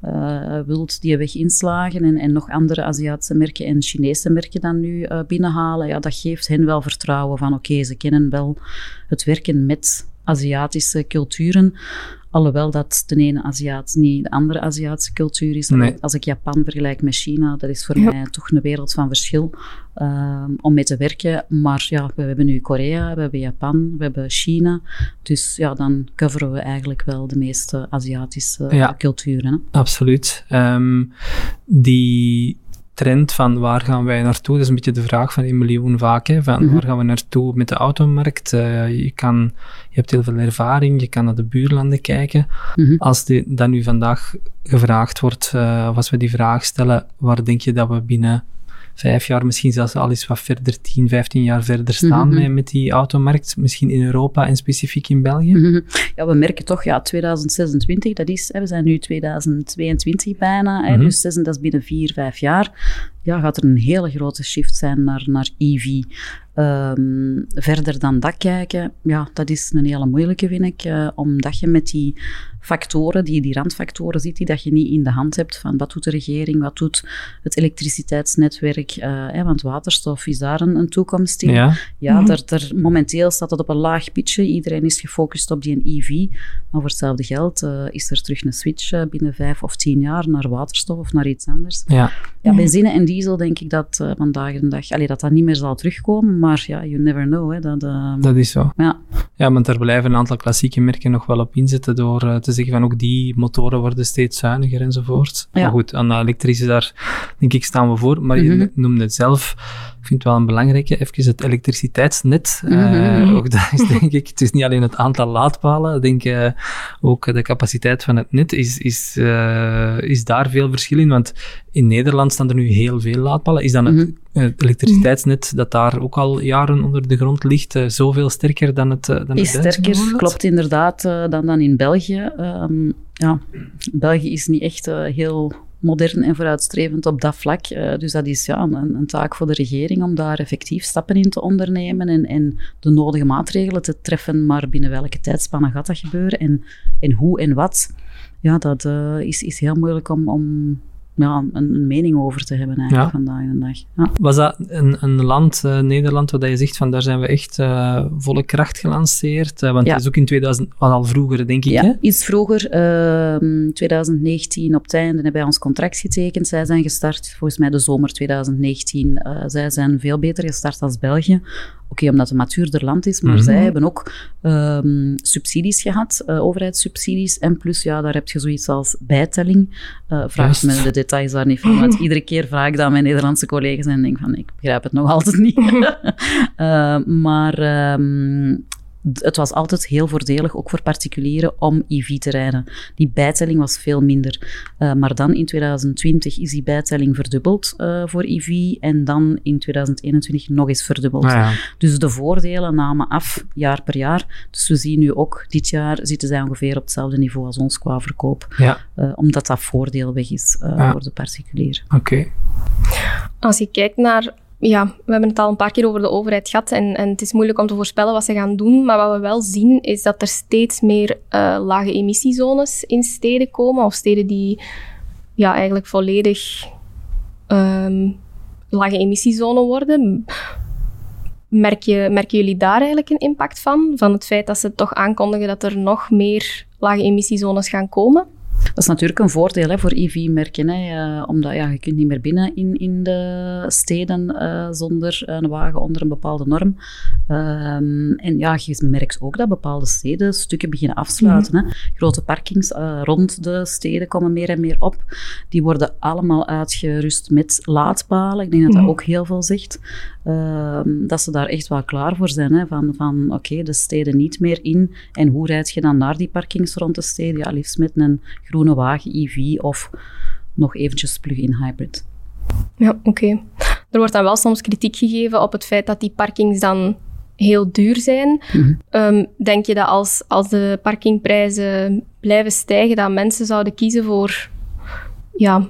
eh, wilt die weg inslagen en, en nog andere Aziatische merken en Chinese merken dan nu eh, binnenhalen, ja, dat geeft hen wel vertrouwen van oké, ze kennen wel het werken met Aziatische culturen. Alhoewel dat de ene Aziat niet de andere Aziatische cultuur is. Nee. Als ik Japan vergelijk met China, dat is voor Ja. mij toch een wereld van verschil ehm, om mee te werken. Maar ja, we hebben nu Korea, we hebben Japan, we hebben China. Dus ja, dan coveren we eigenlijk wel de meeste Aziatische Ja. culturen. Hè. Absoluut. Ehm, die trend van waar gaan wij naartoe, dat is een beetje de vraag van een miljoen vaak. Hè, van Mhm. Waar gaan we naartoe met de automarkt? Eh, je, kan, je hebt heel veel ervaring, je kan naar de buurlanden kijken. Mhm. Als die, dat nu vandaag gevraagd wordt, eh, of als we die vraag stellen, waar denk je dat we binnen vijf jaar, misschien zelfs al eens wat verder, 10, 15 jaar verder staan Mhm. met, met die automarkt, misschien in Europa en specifiek in België? Mhm. Ja, we merken toch, ja, 2026, dat is, hè, we zijn nu 2022 bijna, hè, Mhm. dus zes- dat is binnen vier, vijf jaar. Ja, gaat er een hele grote shift zijn naar, naar EV. Ehm, verder dan dat kijken, ja, dat is een hele moeilijke, vind ik, eh, omdat je met die factoren, die, die randfactoren zit, die dat je niet in de hand hebt, van wat doet de regering, wat doet het elektriciteitsnetwerk, eh, hè, want waterstof is daar een, een toekomst in. Ja, Ja, daar, daar, momenteel staat het op een laag pitje. Iedereen is gefocust op die EV. Maar voor hetzelfde geld eh, is er terug een switch binnen vijf of tien jaar naar waterstof of naar iets anders. ja. Ja, benzine en diesel denk ik dat eh, vandaag de dag... Allee, dat dat niet meer zal terugkomen. Maar ja, you never know. Hè, dat, eh, dat is zo. ja. Ja, want daar blijven een aantal klassieke merken nog wel op inzetten door eh, te zeggen van ook die motoren worden steeds zuiniger enzovoort. Ja. Maar goed, aan de elektrische daar denk ik staan we voor. Maar Mhm. je noemde het zelf, ik vind het wel een belangrijke, even het elektriciteitsnet. Eh, Mhm. ook dat is denk ik, het is niet alleen het aantal laadpalen, ik denk eh, ook de capaciteit van het net is, is, eh, is daar veel verschil in. Want in Nederland staan er nu heel veel laadpalen. Is dan het, Mhm. het elektriciteitsnet dat daar ook al jaren onder de grond ligt, zoveel sterker dan het, dan Is het sterker, klopt inderdaad, dan, dan in België. Ehm, ja, België is niet echt heel modern en vooruitstrevend op dat vlak. Eh, dus dat is ja, een, een taak voor de regering om daar effectief stappen in te ondernemen en, en de nodige maatregelen te treffen. Maar binnen welke tijdspannen gaat dat gebeuren en, en hoe en wat? Ja, dat eh, is, is heel moeilijk om, om ja, een, een mening over te hebben eigenlijk vandaag de dag. Ja. Was dat een, een land, eh, Nederland, waar je zegt van daar zijn we echt eh, volle kracht gelanceerd? Eh, want dat is ook in 2000, wat al vroeger denk ik, Ja, hè? iets vroeger, ehm 2019 op het einde, hebben wij ons contract getekend. Zij zijn gestart, volgens mij de zomer 2019. Eh, zij zijn veel beter gestart als België. Oké, omdat het een matuurder land is, maar Mhm. zij hebben ook ehm, subsidies gehad, eh, overheidssubsidies. En plus, ja, daar heb je zoiets als bijtelling. Vraag me de details daar niet van, want iedere keer vraag ik dat aan mijn Nederlandse collega's en denk van, ik begrijp het nog altijd niet. Eh, maar ehm, het was altijd heel voordelig, ook voor particulieren, om EV te rijden. Die bijtelling was veel minder. Eh, maar dan in 2020 is die bijtelling verdubbeld eh, voor EV en dan in 2021 nog eens verdubbeld. Ah, ja. Dus de voordelen namen af jaar per jaar. Dus we zien nu ook dit jaar zitten zij ongeveer op hetzelfde niveau als ons qua verkoop. ja, eh, omdat dat voordeel weg is eh, Ja. voor de particulier. oké. Als je kijkt naar, ja, we hebben het al een paar keer over de overheid gehad en, en het is moeilijk om te voorspellen wat ze gaan doen, maar wat we wel zien is dat er steeds meer eh, lage emissiezones in steden komen, of steden die ja, eigenlijk volledig ehm, lage emissiezone worden. Merk je, merken jullie daar eigenlijk een impact van? Van het feit dat ze toch aankondigen dat er nog meer lage emissiezones gaan komen? Dat is natuurlijk een voordeel hè, voor EV-merken, hè, eh, omdat ja, je kunt niet meer binnen in, in de steden eh, zonder een wagen onder een bepaalde norm. Ehm, en ja, je merkt ook dat bepaalde steden stukken beginnen afsluiten. hè. Grote parkings eh, rond de steden komen meer en meer op. Die worden allemaal uitgerust met laadpalen. Ik denk dat dat Mhm. ook heel veel zegt. Ehm, dat ze daar echt wel klaar voor zijn. Hè, van van oké, de steden niet meer in. En hoe rijd je dan naar die parkings rond de steden? Ja, liefst met een groene wagen, EV of nog eventjes plug-in hybrid. Ja, oké. Er wordt dan wel soms kritiek gegeven op het feit dat die parkings dan heel duur zijn. Mhm. Ehm, denk je dat als, als de parkingprijzen blijven stijgen, dat mensen zouden kiezen voor ja,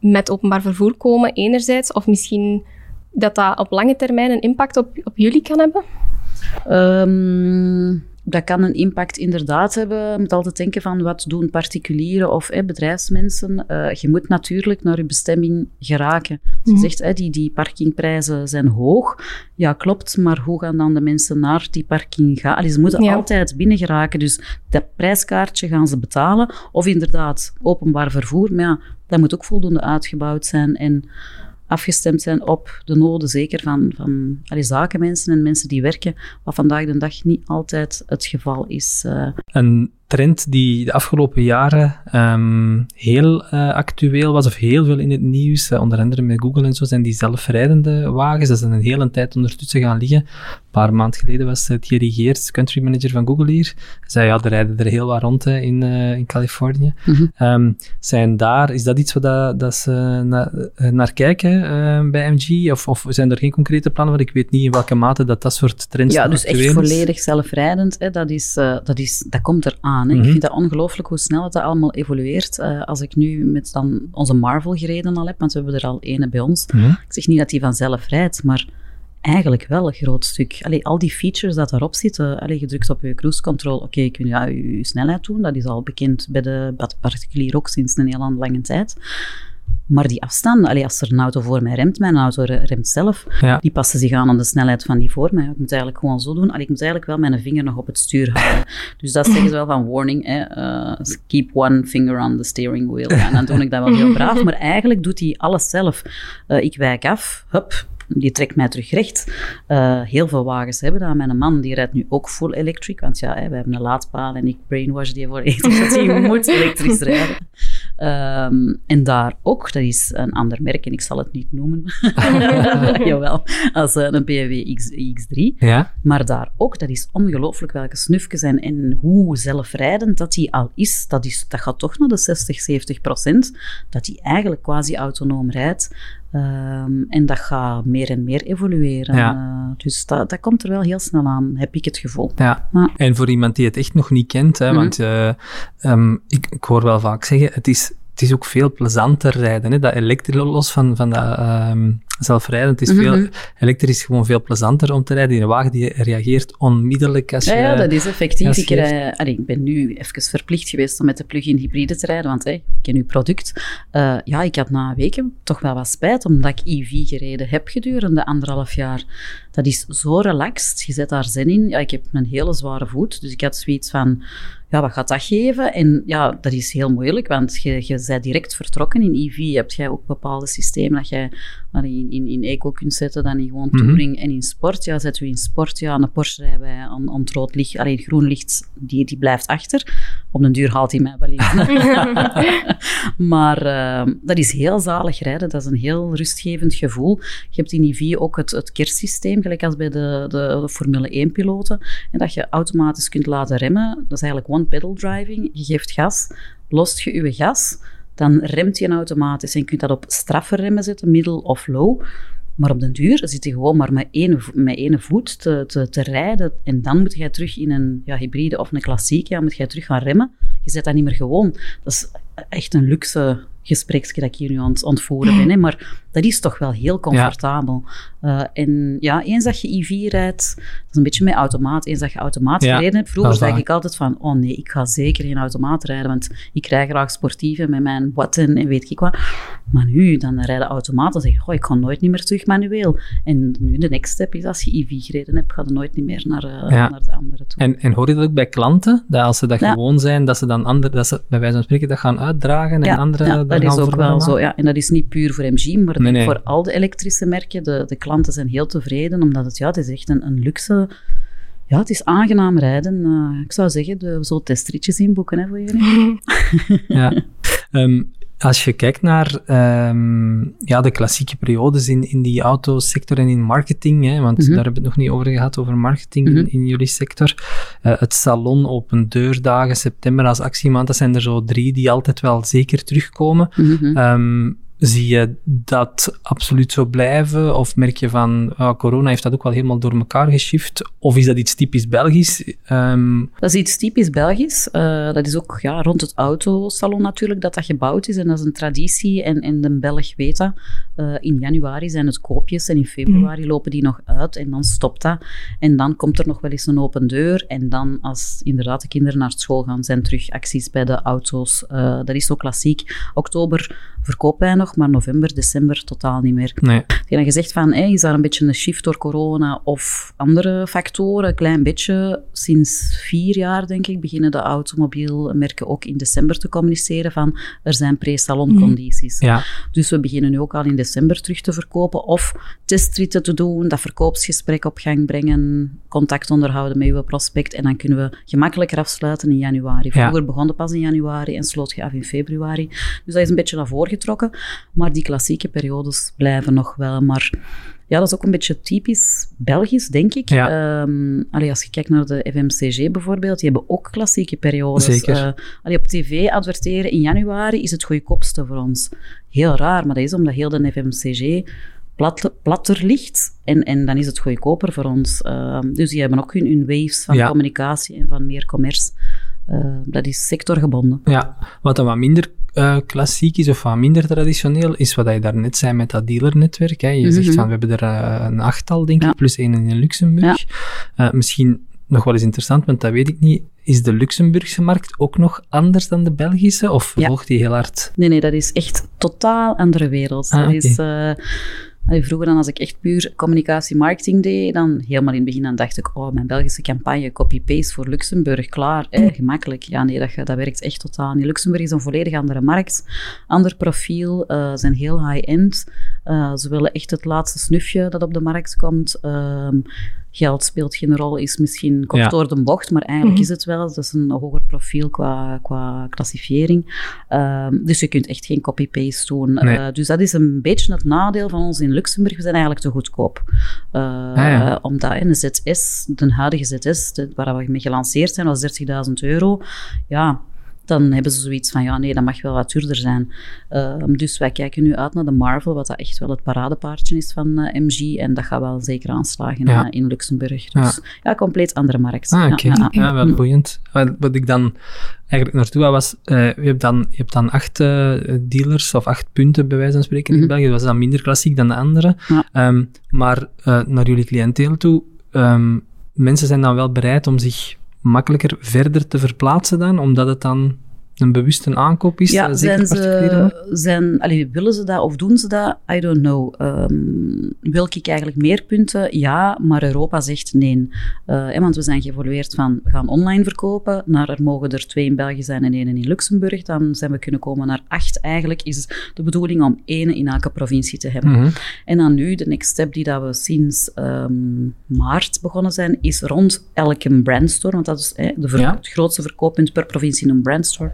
met openbaar vervoer komen, enerzijds, of misschien dat dat op lange termijn een impact op, op jullie kan hebben? Ehm, dat kan een impact inderdaad hebben. Je moet altijd denken van wat doen particulieren of eh, bedrijfsmensen. Eh, je moet natuurlijk naar je bestemming geraken. Je zegt, eh, die, die parkingprijzen zijn hoog. Ja, klopt, maar hoe gaan dan de mensen naar die parking gaan? Allee, ze moeten Ja. altijd binnen geraken. Dus dat prijskaartje gaan ze betalen. Of inderdaad openbaar vervoer. Maar ja, dat moet ook voldoende uitgebouwd zijn en afgestemd zijn op de noden, zeker van, van zakenmensen en mensen die werken, wat vandaag de dag niet altijd het geval is. eh. En trend die de afgelopen jaren um, heel uh, actueel was, of heel veel in het nieuws, uh, onder andere met Google en zo, zijn die zelfrijdende wagens. Dat is een hele tijd ondertussen gaan liggen. Een paar maanden geleden was uh, Thierry Geerts, country manager van Google hier. Zei, ja, er rijden er heel wat rond hè, in, in Californië. Mm -hmm. um, zijn daar, is dat iets wat dat, dat ze na, naar kijken bij MG? Of, of zijn er geen concrete plannen? Want ik weet niet in welke mate dat dat soort trends Ja, dus echt volledig zelfrijdend, hè, dat, is, dat, is, dat komt eraan. Hè. Mm -hmm. Ik mhm. vind dat ongelooflijk hoe snel het dat allemaal evolueert. Uh, als ik nu met dan onze Marvel gereden al heb, want we hebben er al ene bij ons. Mm -hmm. Ik zeg niet dat die vanzelf rijdt, maar eigenlijk wel een groot stuk. Allee, al die features dat daarop zitten, allee, gedrukt op je cruise control, oké, okay, kun je ja, je snelheid doen, dat is al bekend bij de particulier ook sinds een heel lange tijd. Maar die afstanden, allee, als er een auto voor mij remt, mijn auto remt zelf, ja. die passen zich aan aan de snelheid van die voor mij. Ik moet eigenlijk gewoon zo doen. Allee, ik moet eigenlijk wel mijn vinger nog op het stuur houden. Dus dat zeggen ze wel van warning, hè, uh, keep one finger on the steering wheel. En dan doe ik dat wel heel braaf. Maar eigenlijk doet hij alles zelf. Uh, ik wijk af, hup, die trekt mij terug recht. Uh, heel veel wagens hebben dat. Mijn man die rijdt nu ook full electric, want ja, hè, we hebben een laadpaal en ik brainwash die voor eten dat hij moet elektrisch rijden. Um, en daar ook, dat is een ander merk en ik zal het niet noemen, jawel, als uh, een BMW X, X3. Ja. Maar daar ook, dat is ongelooflijk welke snufjes en, en hoe zelfrijdend dat die al is. Dat, is. dat gaat toch naar de 60, 70 procent, dat die eigenlijk quasi autonoom rijdt. Um, en dat gaat meer en meer evolueren. Ja. Uh, dus dat, dat komt er wel heel snel aan, heb ik het gevoel. Ja. ja. En voor iemand die het echt nog niet kent, hè, mm -hmm. want uh, um, ik, ik hoor wel vaak zeggen, het is het is ook veel plezanter rijden. Hè? Dat elektrisch, los van, van dat um, zelfrijden, het is veel, mm -hmm. elektrisch gewoon veel plezanter om te rijden. In een wagen die reageert onmiddellijk als je... Ja, ja dat is effectief. Ik, rij, allee, ik ben nu even verplicht geweest om met de plug-in hybride te rijden, want hey, ik ken uw product. Uh, ja, ik had na weken toch wel wat spijt, omdat ik EV gereden heb gedurende anderhalf jaar. Dat is zo relaxed. Je zet daar zin in. Ja, ik heb een hele zware voet, dus ik had zoiets van ja, wat gaat dat geven? En ja, dat is heel moeilijk, want je, je bent direct vertrokken. In EV heb jij ook bepaalde systemen dat je in, in, in eco kunt zetten dan in gewoon mhm. touring. Mm -hmm. En in sport, ja, zetten we in sport, ja, een Porsche rijden wij aan, aan het rood licht, alleen groen licht, die, die blijft achter. Op een duur haalt hij mij wel in. maar uh, dat is heel zalig rijden, dat is een heel rustgevend gevoel. Je hebt in EV ook het, het kerstsysteem, gelijk als bij de, de, Formule 1-piloten, en dat je automatisch kunt laten remmen. Dat is eigenlijk one-pedal driving. Je geeft gas, lost je je gas dan remt je automatisch. En je kunt dat op straffe remmen zetten, middel of low. Maar op den duur zit je gewoon maar met één, met één voet te, te, te rijden. En dan moet je terug in een ja, hybride of een klassieke, ja, moet je terug gaan remmen. Je zet dat niet meer gewoon. Dat is echt een luxe gespreksje dat ik hier nu aan het ontvoeren ben. Hè. Maar dat is toch wel heel comfortabel. Ja. Uh, en ja, eens dat je EV rijdt, dat is een beetje met automaat. Eens dat je automaat ja, gereden hebt, vroeger zei ik altijd van, oh nee, ik ga zeker geen automaat rijden, want ik rij graag sportieve met mijn watten en weet ik wat. Maar nu, dan rijden automaten, zeg je, oh, ik ga nooit meer terug manueel. En nu de next step is, als je EV gereden hebt, ga je nooit meer naar, uh, ja. naar de andere toe. En, en hoor je dat ook bij klanten, dat als ze dat gewoon zijn, dat ze dan andere, dat ze bij wijze van spreken dat gaan uitdragen en andere dat is ook wel zo. Ja. En dat is niet puur voor MG, maar nee, nee. voor al de elektrische merken. De, de klanten zijn heel tevreden, omdat het, ja, het is echt een, een luxe... Ja, het is aangenaam rijden. Uh, ik zou zeggen, we zullen testritjes inboeken hè, voor jullie. ja. Um, als je kijkt naar um, ja, de klassieke periodes in, in die autosector en in marketing, hè, want mm -hmm. daar hebben we het nog niet over gehad, over marketing mm -hmm. in, in, jullie sector. Uh, het salon, open deurdagen, september als actiemaand, dat zijn er zo drie die altijd wel zeker terugkomen. Mm -hmm. um, Zie je dat absoluut zo blijven? Of merk je van, uh, corona heeft dat ook wel helemaal door elkaar geschift? Of is dat iets typisch Belgisch? Um... Dat is iets typisch Belgisch. Uh, dat is ook ja, rond het autosalon natuurlijk dat dat gebouwd is. En dat is een traditie. En, en de Belg weet dat. Uh, in januari zijn het koopjes en in februari mm. lopen die nog uit. En dan stopt dat. En dan komt er nog wel eens een open deur. En dan als inderdaad de kinderen naar school gaan, zijn terug acties bij de auto's. dat is zo klassiek. Oktober verkopen wij nog, maar november, december totaal niet meer. Nee. Je zegt van, hey, is daar een beetje een shift door corona of andere factoren? Een klein beetje. Sinds vier jaar, denk ik, beginnen de automobielmerken ook in december te communiceren van, er zijn pre-saloncondities. Ja. Dus we beginnen nu ook al in december terug te verkopen of testritten te doen, dat verkoopsgesprek op gang brengen, contact onderhouden met uw prospect en dan kunnen we gemakkelijker afsluiten in januari. Ja. Vroeger begon de pas in januari en sloot je af in februari. Dus dat is een beetje naar voren Maar die klassieke periodes blijven nog wel. Maar ja, dat is ook een beetje typisch Belgisch, denk ik. Ja. Ehm, allee, als je kijkt naar de FMCG bijvoorbeeld, die hebben ook klassieke periodes. Zeker. Allee, op tv adverteren in januari is het goedkoopste voor ons. Heel raar, maar dat is omdat heel de FMCG plat, platter ligt. En, en dan is het goedkoper voor ons. Ehm, dus die hebben ook hun, hun waves van Ja. communicatie en van meer commerce. Eh, dat is sectorgebonden. Ja, wat dan wat minder eh, klassiek is of wat minder traditioneel, is wat je daarnet zei met dat dealernetwerk. Hè. Je Mhm. zegt van, we hebben er eh, een achttal, denk Ja. ik, plus één in Luxemburg. Eh, misschien nog wel eens interessant, want dat weet ik niet. Is de Luxemburgse markt ook nog anders dan de Belgische? Of Ja. volgt die heel hard? Nee, nee, dat is echt totaal andere wereld. Ah, dat is, allee, vroeger dan als ik echt puur communicatie-marketing deed, dan helemaal in het begin dan dacht ik, oh, mijn Belgische campagne, copy-paste voor Luxemburg, klaar, eh, gemakkelijk. Ja, nee, dat, dat werkt echt totaal niet. Luxemburg is een volledig andere markt, ander profiel, eh, zijn heel high-end. Eh, ze willen echt het laatste snufje dat op de markt komt. Ehm, geld speelt geen rol, is misschien kort Ja. door de bocht, maar eigenlijk Mhm. is het wel. Dat is een hoger profiel qua, qua klassifiering. Ehm, dus je kunt echt geen copy-paste doen. Nee. Eh, dus dat is een beetje het nadeel van ons in Luxemburg. We zijn eigenlijk te goedkoop. Eh, ja. Omdat een ZS, de huidige ZS, de, waar we mee gelanceerd zijn, was 30.000 euro. Ja, dan hebben ze zoiets van, ja, nee, dat mag wel wat duurder zijn. Ehm, dus wij kijken nu uit naar de Marvel, wat dat echt wel het paradepaardje is van eh, MG. En dat gaat wel zeker aanslagen Ja. eh, in Luxemburg. Dus ja, compleet andere markt. Ah, Ja, ja, wel Mm. boeiend. Wat, wat ik dan eigenlijk naartoe wou was, eh, je, hebt dan, je hebt dan acht dealers of acht punten bij wijze van spreken in Mhm. België. Dat was dan minder klassiek dan de andere. Ja. Ehm, maar naar jullie cliënteel toe, ehm, mensen zijn dan wel bereid om zich makkelijker verder te verplaatsen dan, omdat het dan een bewuste aankoop is, Ja, eh, zeker zijn ze, zijn, allee, willen ze dat of doen ze dat? I don't know. Ehm, wil ik eigenlijk meer punten? Ja, maar Europa zegt nee. Eh, want we zijn geëvolueerd van we gaan online verkopen naar er mogen er twee in België zijn en één in Luxemburg. Dan zijn we kunnen komen naar acht. Eigenlijk is de bedoeling om één in elke provincie te hebben. Mhm. En dan nu, de next step die dat we sinds ehm, maart begonnen zijn, is rond elke brandstore, want dat is de Ja. het grootste verkooppunt per provincie in een brandstore,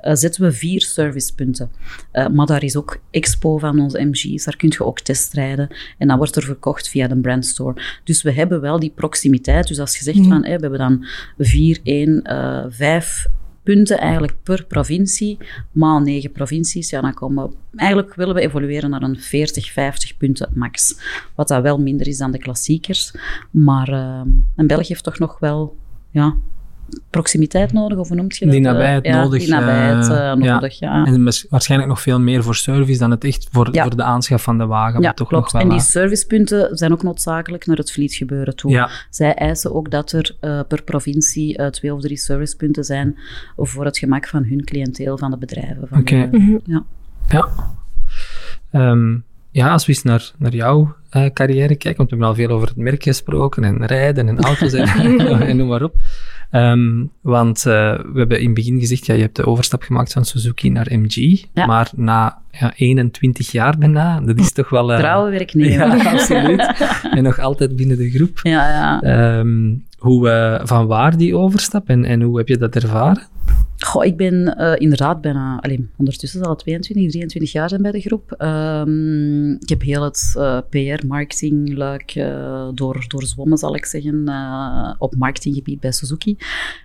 eh, zetten we vier servicepunten. Eh, maar daar is ook expo van onze MG's, daar kun je ook testrijden. En dan wordt er verkocht via de brandstore. Dus we hebben wel die proximiteit. Dus als je zegt van, hè, we hebben dan vier, één, eh, vijf punten eigenlijk per provincie, maal negen provincies, ja, dan komen we... Eigenlijk willen we evolueren naar een 40, 50 punten max. Wat dat wel minder is dan de klassiekers. Maar een België heeft toch nog wel... Ja, proximiteit nodig, of hoe noemt je dat? Die Eh, nabijheid ja, nodig, Die nabijheid eh, eh, ja. nodig, ja. En waarschijnlijk nog veel meer voor service dan het echt voor, Ja. voor de aanschaf van de wagen. Ja, toch klopt. nog wel, en die eh, servicepunten zijn ook noodzakelijk naar het fleetgebeuren toe. Ja. Zij eisen ook dat er eh, per provincie eh, twee of drie servicepunten zijn voor het gemak van hun cliënteel, van de bedrijven. van Oké. Mhm. ja. Ja. Ehm, ja, als we eens naar, naar jouw eh, carrière kijken, want we hebben al veel over het merk gesproken en rijden en auto's en, en noem maar op. Ehm, want eh, we hebben in het begin gezegd, ja, je hebt de overstap gemaakt van Suzuki naar MG, Ja. maar na ja, 21 jaar bijna, dat is toch wel... eh, Trouwe werknemer. Ja, absoluut. en nog altijd binnen de groep. Ja, ja. Ehm, hoe, van waar die overstap en, en hoe heb je dat ervaren? Goh, ik ben eh, inderdaad bijna, alleen, ondertussen zal het 22, 23 jaar zijn bij de groep. Ehm, ik heb heel het eh, PR, marketing, luik eh, door, doorzwommen, zal ik zeggen, op marketinggebied bij Suzuki.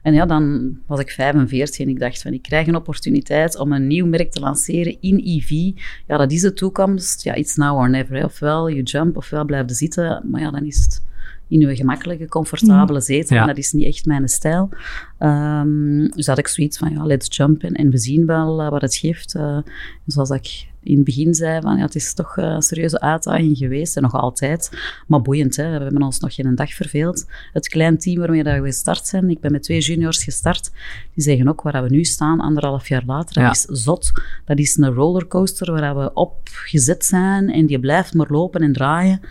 En ja, dan was ik 45 en ik dacht van, ik krijg een opportuniteit om een nieuw merk te lanceren in EV. Ja, dat is de toekomst. Ja, it's now or never. Ofwel je jump, ofwel blijf je zitten. Maar ja, dan is het in uw gemakkelijke, comfortabele zetel. En dat is niet echt mijn stijl. Um, dus had ik zoiets van, ja, let's jump in en we zien wel wat het geeft. Uh, zoals ik in het begin zei, van, ja, het is toch een serieuze uitdaging geweest en nog altijd. Maar boeiend, hè? we hebben ons nog geen dag verveeld. Het klein team waarmee we gestart zijn, ik ben met twee juniors gestart, die zeggen ook waar we nu staan, anderhalf jaar later, dat is zot. Dat is een rollercoaster waar we op gezet zijn en die blijft maar lopen en draaien.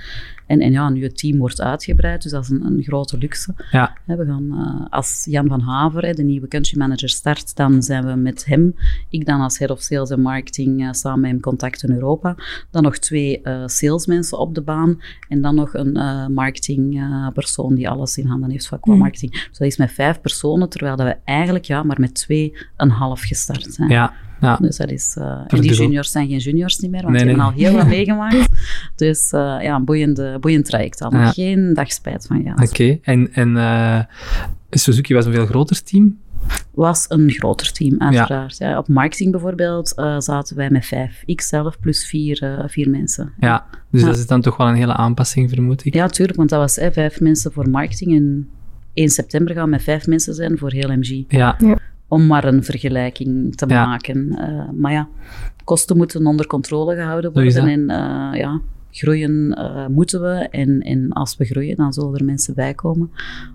En, en ja, nu het team wordt uitgebreid, dus dat is een, een grote luxe. Ja. we gaan, uh, als Jan van Haver, de nieuwe country manager, start, dan zijn we met hem, ik dan als head of sales en marketing, uh, samen met hem contact in Europa. Dan nog twee uh, salesmensen op de baan en dan nog een marketingpersoon die alles in handen heeft qua mm. marketing. Dus dat is met vijf personen, terwijl dat we eigenlijk ja, maar met twee een half gestart zijn. Ja. Ja. Dus dat is, uh, en die juniors zijn geen juniors niet meer, want die hebben al heel wat meegemaakt. Dus uh, ja, een boeiende, boeiend traject. Al ja. geen dag spijt van ja. Oké, en, en uh, Suzuki was een veel groter team? Was een groter team, uiteraard. Ja. Op marketing bijvoorbeeld zaten wij met vijf. Ik zelf plus vier, vier mensen. Ja, dus dat is dan toch wel een hele aanpassing, vermoed ik. Ja, tuurlijk, want dat was vijf mensen voor marketing en 1 september gaan we met vijf mensen zijn voor heel MG. Ja. Om maar een vergelijking te maken. Uh, maar ja, kosten moeten onder controle gehouden worden. En uh, ja, groeien uh, moeten we. En, en als we groeien, dan zullen er mensen bij komen.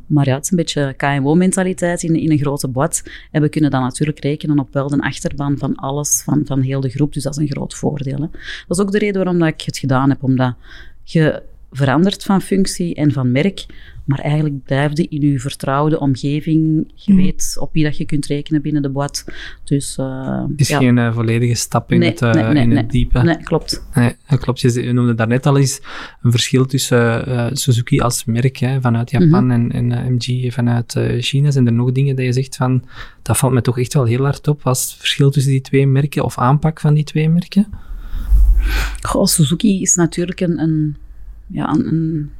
Maar ja, het is een beetje KMO-mentaliteit in, in een grote bad. En we kunnen dan natuurlijk rekenen op wel de achterban van alles, van, van heel de groep. Dus dat is een groot voordeel. Hè. Dat is ook de reden waarom dat ik het gedaan heb. Omdat je verandert van functie en van merk, maar eigenlijk blijf je in je vertrouwde omgeving. Je mhm. weet op wie dat je kunt rekenen binnen de boot. Dus, uh, het is geen uh, volledige stap in, het, uh, nee, nee, in het diepe. Nee, klopt. Nee, klopt. Je noemde daarnet al eens een verschil tussen Suzuki als merk hè, vanuit Japan mm -hmm. en, en MG vanuit China. Zijn er nog dingen dat je zegt van, dat valt me toch echt wel heel hard op, als het verschil tussen die twee merken of aanpak van die twee merken? Goh, Suzuki is natuurlijk een, een ja, een,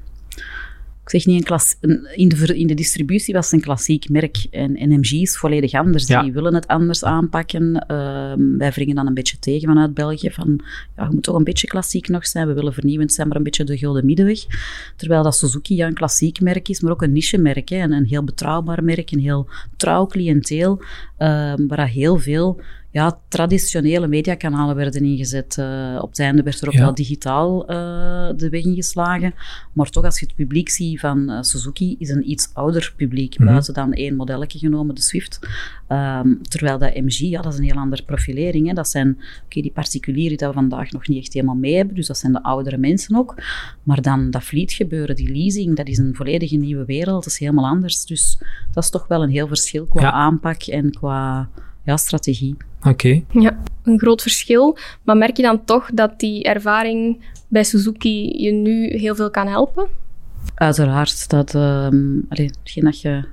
ik zeg niet een klas, in, de, in de distributie was het een klassiek merk en NMG is volledig anders. Die willen het anders aanpakken. Ehm, wij wringen dan een beetje tegen vanuit België van ja, je moet toch een beetje klassiek nog zijn. We willen vernieuwend zijn, maar een beetje de gulden middenweg. Terwijl dat Suzuki ja, een klassiek merk is, maar ook een niche-merk. Een, een heel betrouwbaar merk, een heel trouw cliënteel, um, waar heel veel ja, traditionele mediakanalen werden ingezet. Uh, op het einde werd er ook wel digitaal uh, de weg ingeslagen. Maar toch, als je het publiek ziet van uh, Suzuki, is een iets ouder publiek. Mm Buiten dan één modelletje genomen, de Swift. Um, terwijl dat MG, ja, dat is een heel andere profilering. Hè. Dat zijn okay, die particulieren die we vandaag nog niet echt helemaal mee hebben. Dus dat zijn de oudere mensen ook. Maar dan dat fleet gebeuren, die leasing, dat is een volledige nieuwe wereld. Dat is helemaal anders. Dus dat is toch wel een heel verschil qua aanpak en qua ja, strategie. Oké. Ja, een groot verschil. Maar merk je dan toch dat die ervaring bij Suzuki je nu heel veel kan helpen? Uiteraard. Dat, um, allee, hetgeen dat je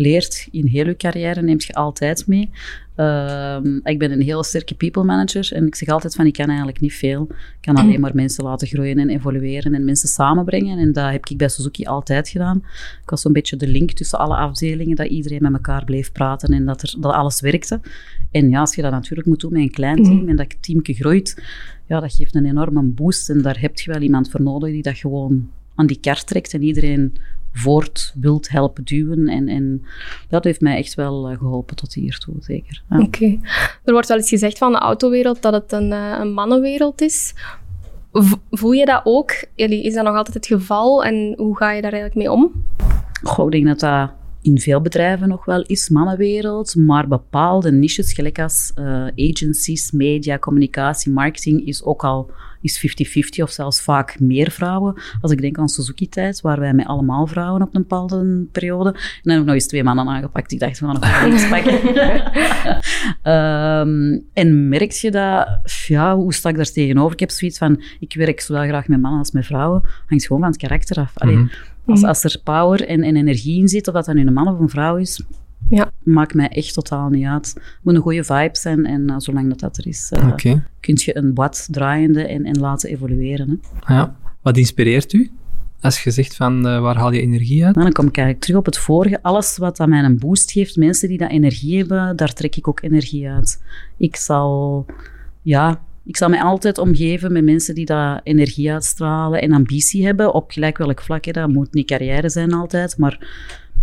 leert in heel je carrière, neemt je altijd mee. Ehm, ik ben een heel sterke people manager en ik zeg altijd van ik kan eigenlijk niet veel. Ik kan alleen maar mensen laten groeien en evolueren en mensen samenbrengen. En dat heb ik bij Suzuki altijd gedaan. Ik was zo'n beetje de link tussen alle afdelingen, dat iedereen met elkaar bleef praten en dat, er, dat alles werkte. En ja, als je dat natuurlijk moet doen met een klein team en dat teamje groeit, ja, dat geeft een enorme boost. En daar heb je wel iemand voor nodig die dat gewoon aan die kar trekt en iedereen voort wilt helpen duwen. En, en dat heeft mij echt wel eh, geholpen tot hiertoe, zeker. Ja. Oké. Er wordt wel eens gezegd van de autowereld dat het een, eh, een mannenwereld is. Voel je dat ook? Is dat nog altijd het geval en hoe ga je daar eigenlijk mee om? Goh, ik denk dat dat in veel bedrijven nog wel is mannenwereld, maar bepaalde niches, gelijk als uh, agencies, media, communicatie, marketing, is ook al is 50-50 of zelfs vaak meer vrouwen. Als ik denk aan Suzuki-tijd, waar wij met allemaal vrouwen op een bepaalde periode. En dan heb ik nog eens twee mannen aangepakt. Ik dacht, we gaan nog links pakken. um, en merk je dat, ja, hoe sta ik daar tegenover? Ik heb zoiets van, ik werk zowel graag met mannen als met vrouwen. Hangt gewoon van het karakter af. Allee, mhm. Als, mhm. als er power en, en energie in zit, of dat dan nu een man of een vrouw is, ja. Maakt mij echt totaal niet uit. Het moet een goede vibe zijn en uh, zolang dat, dat er is, uh, kun je een bad draaiende en, en laten evolueren. Hè. Ja. Wat inspireert u? Als je zegt van uh, waar haal je energie uit? dan kom ik eigenlijk terug op het vorige. Alles wat aan mij een boost geeft, mensen die dat energie hebben, daar trek ik ook energie uit. Ik zal ja, ik zal mij altijd omgeven met mensen die dat energie uitstralen en ambitie hebben, op gelijk welk vlak. Dat moet niet carrière zijn altijd, maar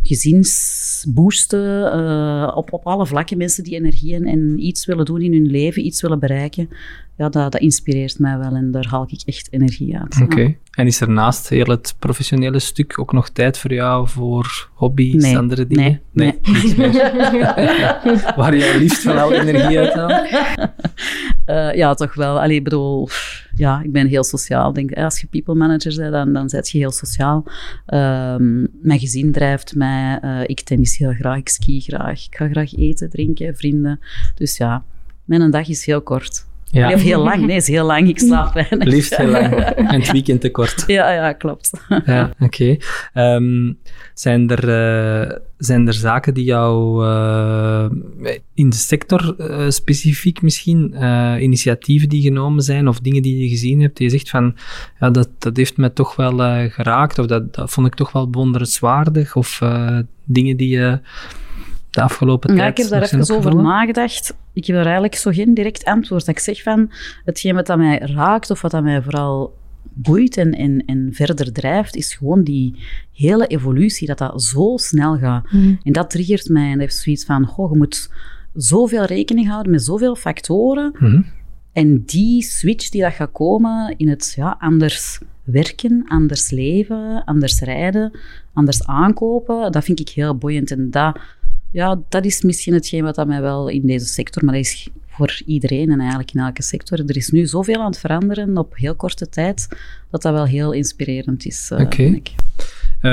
gezinsboosten, uh, op, op alle vlakken. Mensen die energie en, en, iets willen doen in hun leven, iets willen bereiken. Ja, dat, dat inspireert mij wel en daar haal ik echt energie uit. Oké. En is er naast heel het professionele stuk ook nog tijd voor jou voor hobby's, nee. andere dingen? Nee. nee. nee. Waar je liefst al energie uit haalt? Uh, ja, toch wel. Allee, bedoel, ja, ik ben heel sociaal. Denk, als je people manager bent, dan, dan ben je heel sociaal. Um, mijn gezin drijft mij. Uh, ik tennis heel graag, ik ski graag. Ik ga graag eten, drinken, vrienden. Dus ja, mijn dag is heel kort. Ja. Of heel lang. Nee, is heel lang. Ik slaap weinig. Liefst heel lang. En het weekend te kort. Ja, ja, klopt. Ja, oké. Okay. Um, zijn, er, uh, zijn er zaken die jou uh, in de sector uh, specifiek misschien, initiatieven die genomen zijn of dingen die je gezien hebt, die je zegt van, ja, dat, dat heeft me toch wel geraakt of dat, dat vond ik toch wel bewonderenswaardig of dingen die je de afgelopen ja, tijd? ik heb daar even over nagedacht. Ik heb daar eigenlijk zo geen direct antwoord. Dat ik zeg van, hetgeen wat dat mij raakt of wat dat mij vooral boeit en, en, en verder drijft, is gewoon die hele evolutie, dat dat zo snel gaat. Mm. En dat triggert mij en dat heeft zoiets van, goh, je moet zoveel rekening houden met zoveel factoren. Mm -hmm. En die switch die dat gaat komen in het ja, anders werken, anders leven, anders rijden, anders aankopen, dat vind ik heel boeiend. En dat, ja, dat is misschien hetgeen wat dat mij wel in deze sector, maar dat is voor iedereen en eigenlijk in elke sector. Er is nu zoveel aan het veranderen op heel korte tijd, dat dat wel heel inspirerend is, uh, Oké. okay.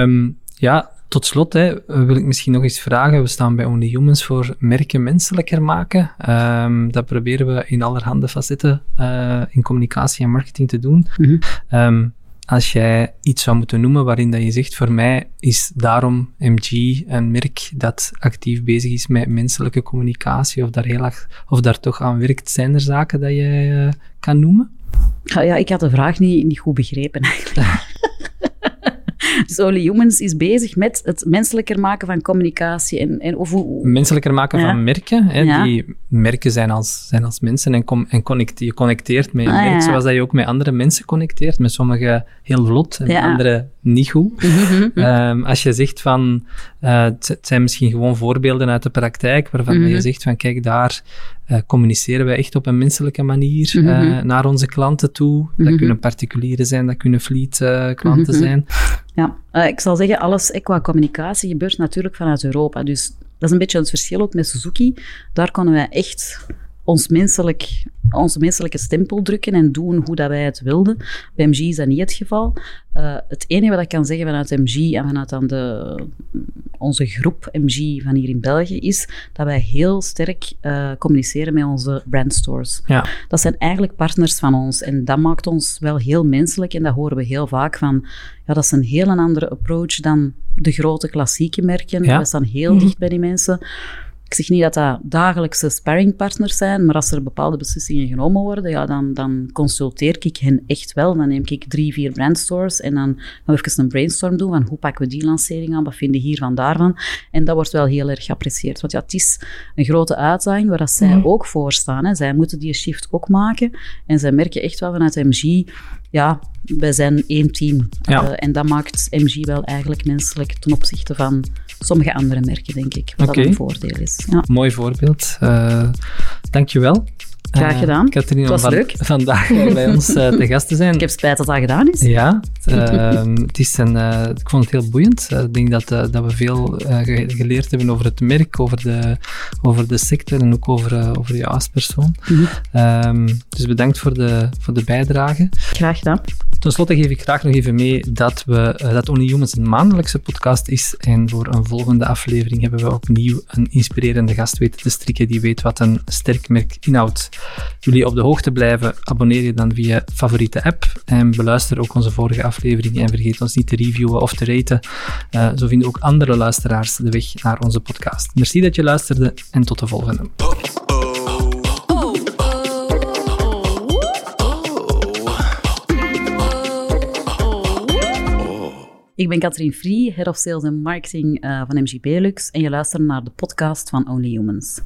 um, ja, tot slot hè, wil ik misschien nog eens vragen. We staan bij Only Humans voor merken menselijker maken. Um, dat proberen we in allerhande facetten uh, in communicatie en marketing te doen. Mm -hmm. um, als jij iets zou moeten noemen waarin dat je zegt, voor mij is daarom MG een merk dat actief bezig is met menselijke communicatie of daar, heel of daar toch aan werkt, zijn er zaken dat je uh, kan noemen? Ja, ja, ik had de vraag niet, niet goed begrepen eigenlijk. Dus Only Humans is bezig met het menselijker maken van communicatie. En, en of hoe... Menselijker maken Ja. van merken. Hè? Ja. Die merken zijn als, zijn als mensen en, com- en connect, je connecteert met een Ah, merk zoals dat je ook met andere mensen connecteert. Met sommige heel vlot en andere niet goed. Mhm. Ehm, als je zegt van, eh, het het zijn misschien gewoon voorbeelden uit de praktijk, waarvan Mhm. je zegt van, kijk, daar eh, communiceren wij echt op een menselijke manier Mhm. eh, naar onze klanten toe. Dat Mhm. kunnen particulieren zijn, dat kunnen fleet eh, klanten Mhm. zijn. Ja, ik zal zeggen, alles qua communicatie gebeurt natuurlijk vanuit Europa. Dus dat is een beetje het verschil ook met Suzuki. Daar konden wij echt ons menselijk, onze menselijke stempel drukken en doen hoe dat wij het wilden. Bij MG is dat niet het geval. Eh, het enige wat ik kan zeggen vanuit MG en vanuit dan de, onze groep MG van hier in België is dat wij heel sterk eh, communiceren met onze brandstores. Ja. Dat zijn eigenlijk partners van ons en dat maakt ons wel heel menselijk en dat horen we heel vaak van, ja, dat is een heel andere approach dan de grote klassieke merken. Ja. We staan heel dicht bij die mensen. Ik zeg niet dat dat dagelijkse sparringpartners zijn, maar als er bepaalde beslissingen genomen worden, ja, dan, dan consulteer ik hen echt wel. Dan neem ik drie, vier brandstores en dan gaan we even een brainstorm doen van hoe pakken we die lancering aan, wat vinden hiervan, daarvan. En dat wordt wel heel erg geapprecieerd. Want ja, het is een grote uitdaging waar dat zij Mhm. ook voor staan. Hè. Zij moeten die shift ook maken. En zij merken echt wel vanuit MG, ja, wij zijn één team. Ja. Uh, en dat maakt MG wel eigenlijk menselijk ten opzichte van sommige andere merken, denk ik. Wat Oké. dat een voordeel is. Ja. Mooi voorbeeld. Uh, dankjewel. Graag gedaan. Uh, Catherine, Het was om van, leuk. vandaag bij ons uh, te gast te zijn. Ik heb spijt dat dat gedaan is. Ja, uh, het is een, uh, ik vond het heel boeiend. Ik denk dat, dat we veel ge- geleerd hebben over het merk, over de, over de sector en ook over, over jou als persoon. Mhm. Um, dus bedankt voor de, voor de bijdrage. Graag gedaan. Ten slotte geef ik graag nog even mee dat, we, uh, dat Only Humans een maandelijkse podcast is. En voor een volgende aflevering hebben we opnieuw een inspirerende gast weten te strikken die weet wat een sterk merk inhoudt. Jullie op de hoogte blijven, abonneer je dan via favoriete app en beluister ook onze vorige aflevering en vergeet ons niet te reviewen of te raten. Uh, zo vinden ook andere luisteraars de weg naar onze podcast. Merci dat je luisterde en tot de volgende. Ik ben Katrien Free, Head of Sales en Marketing uh, van MG Belux en je luistert naar de podcast van Only Humans.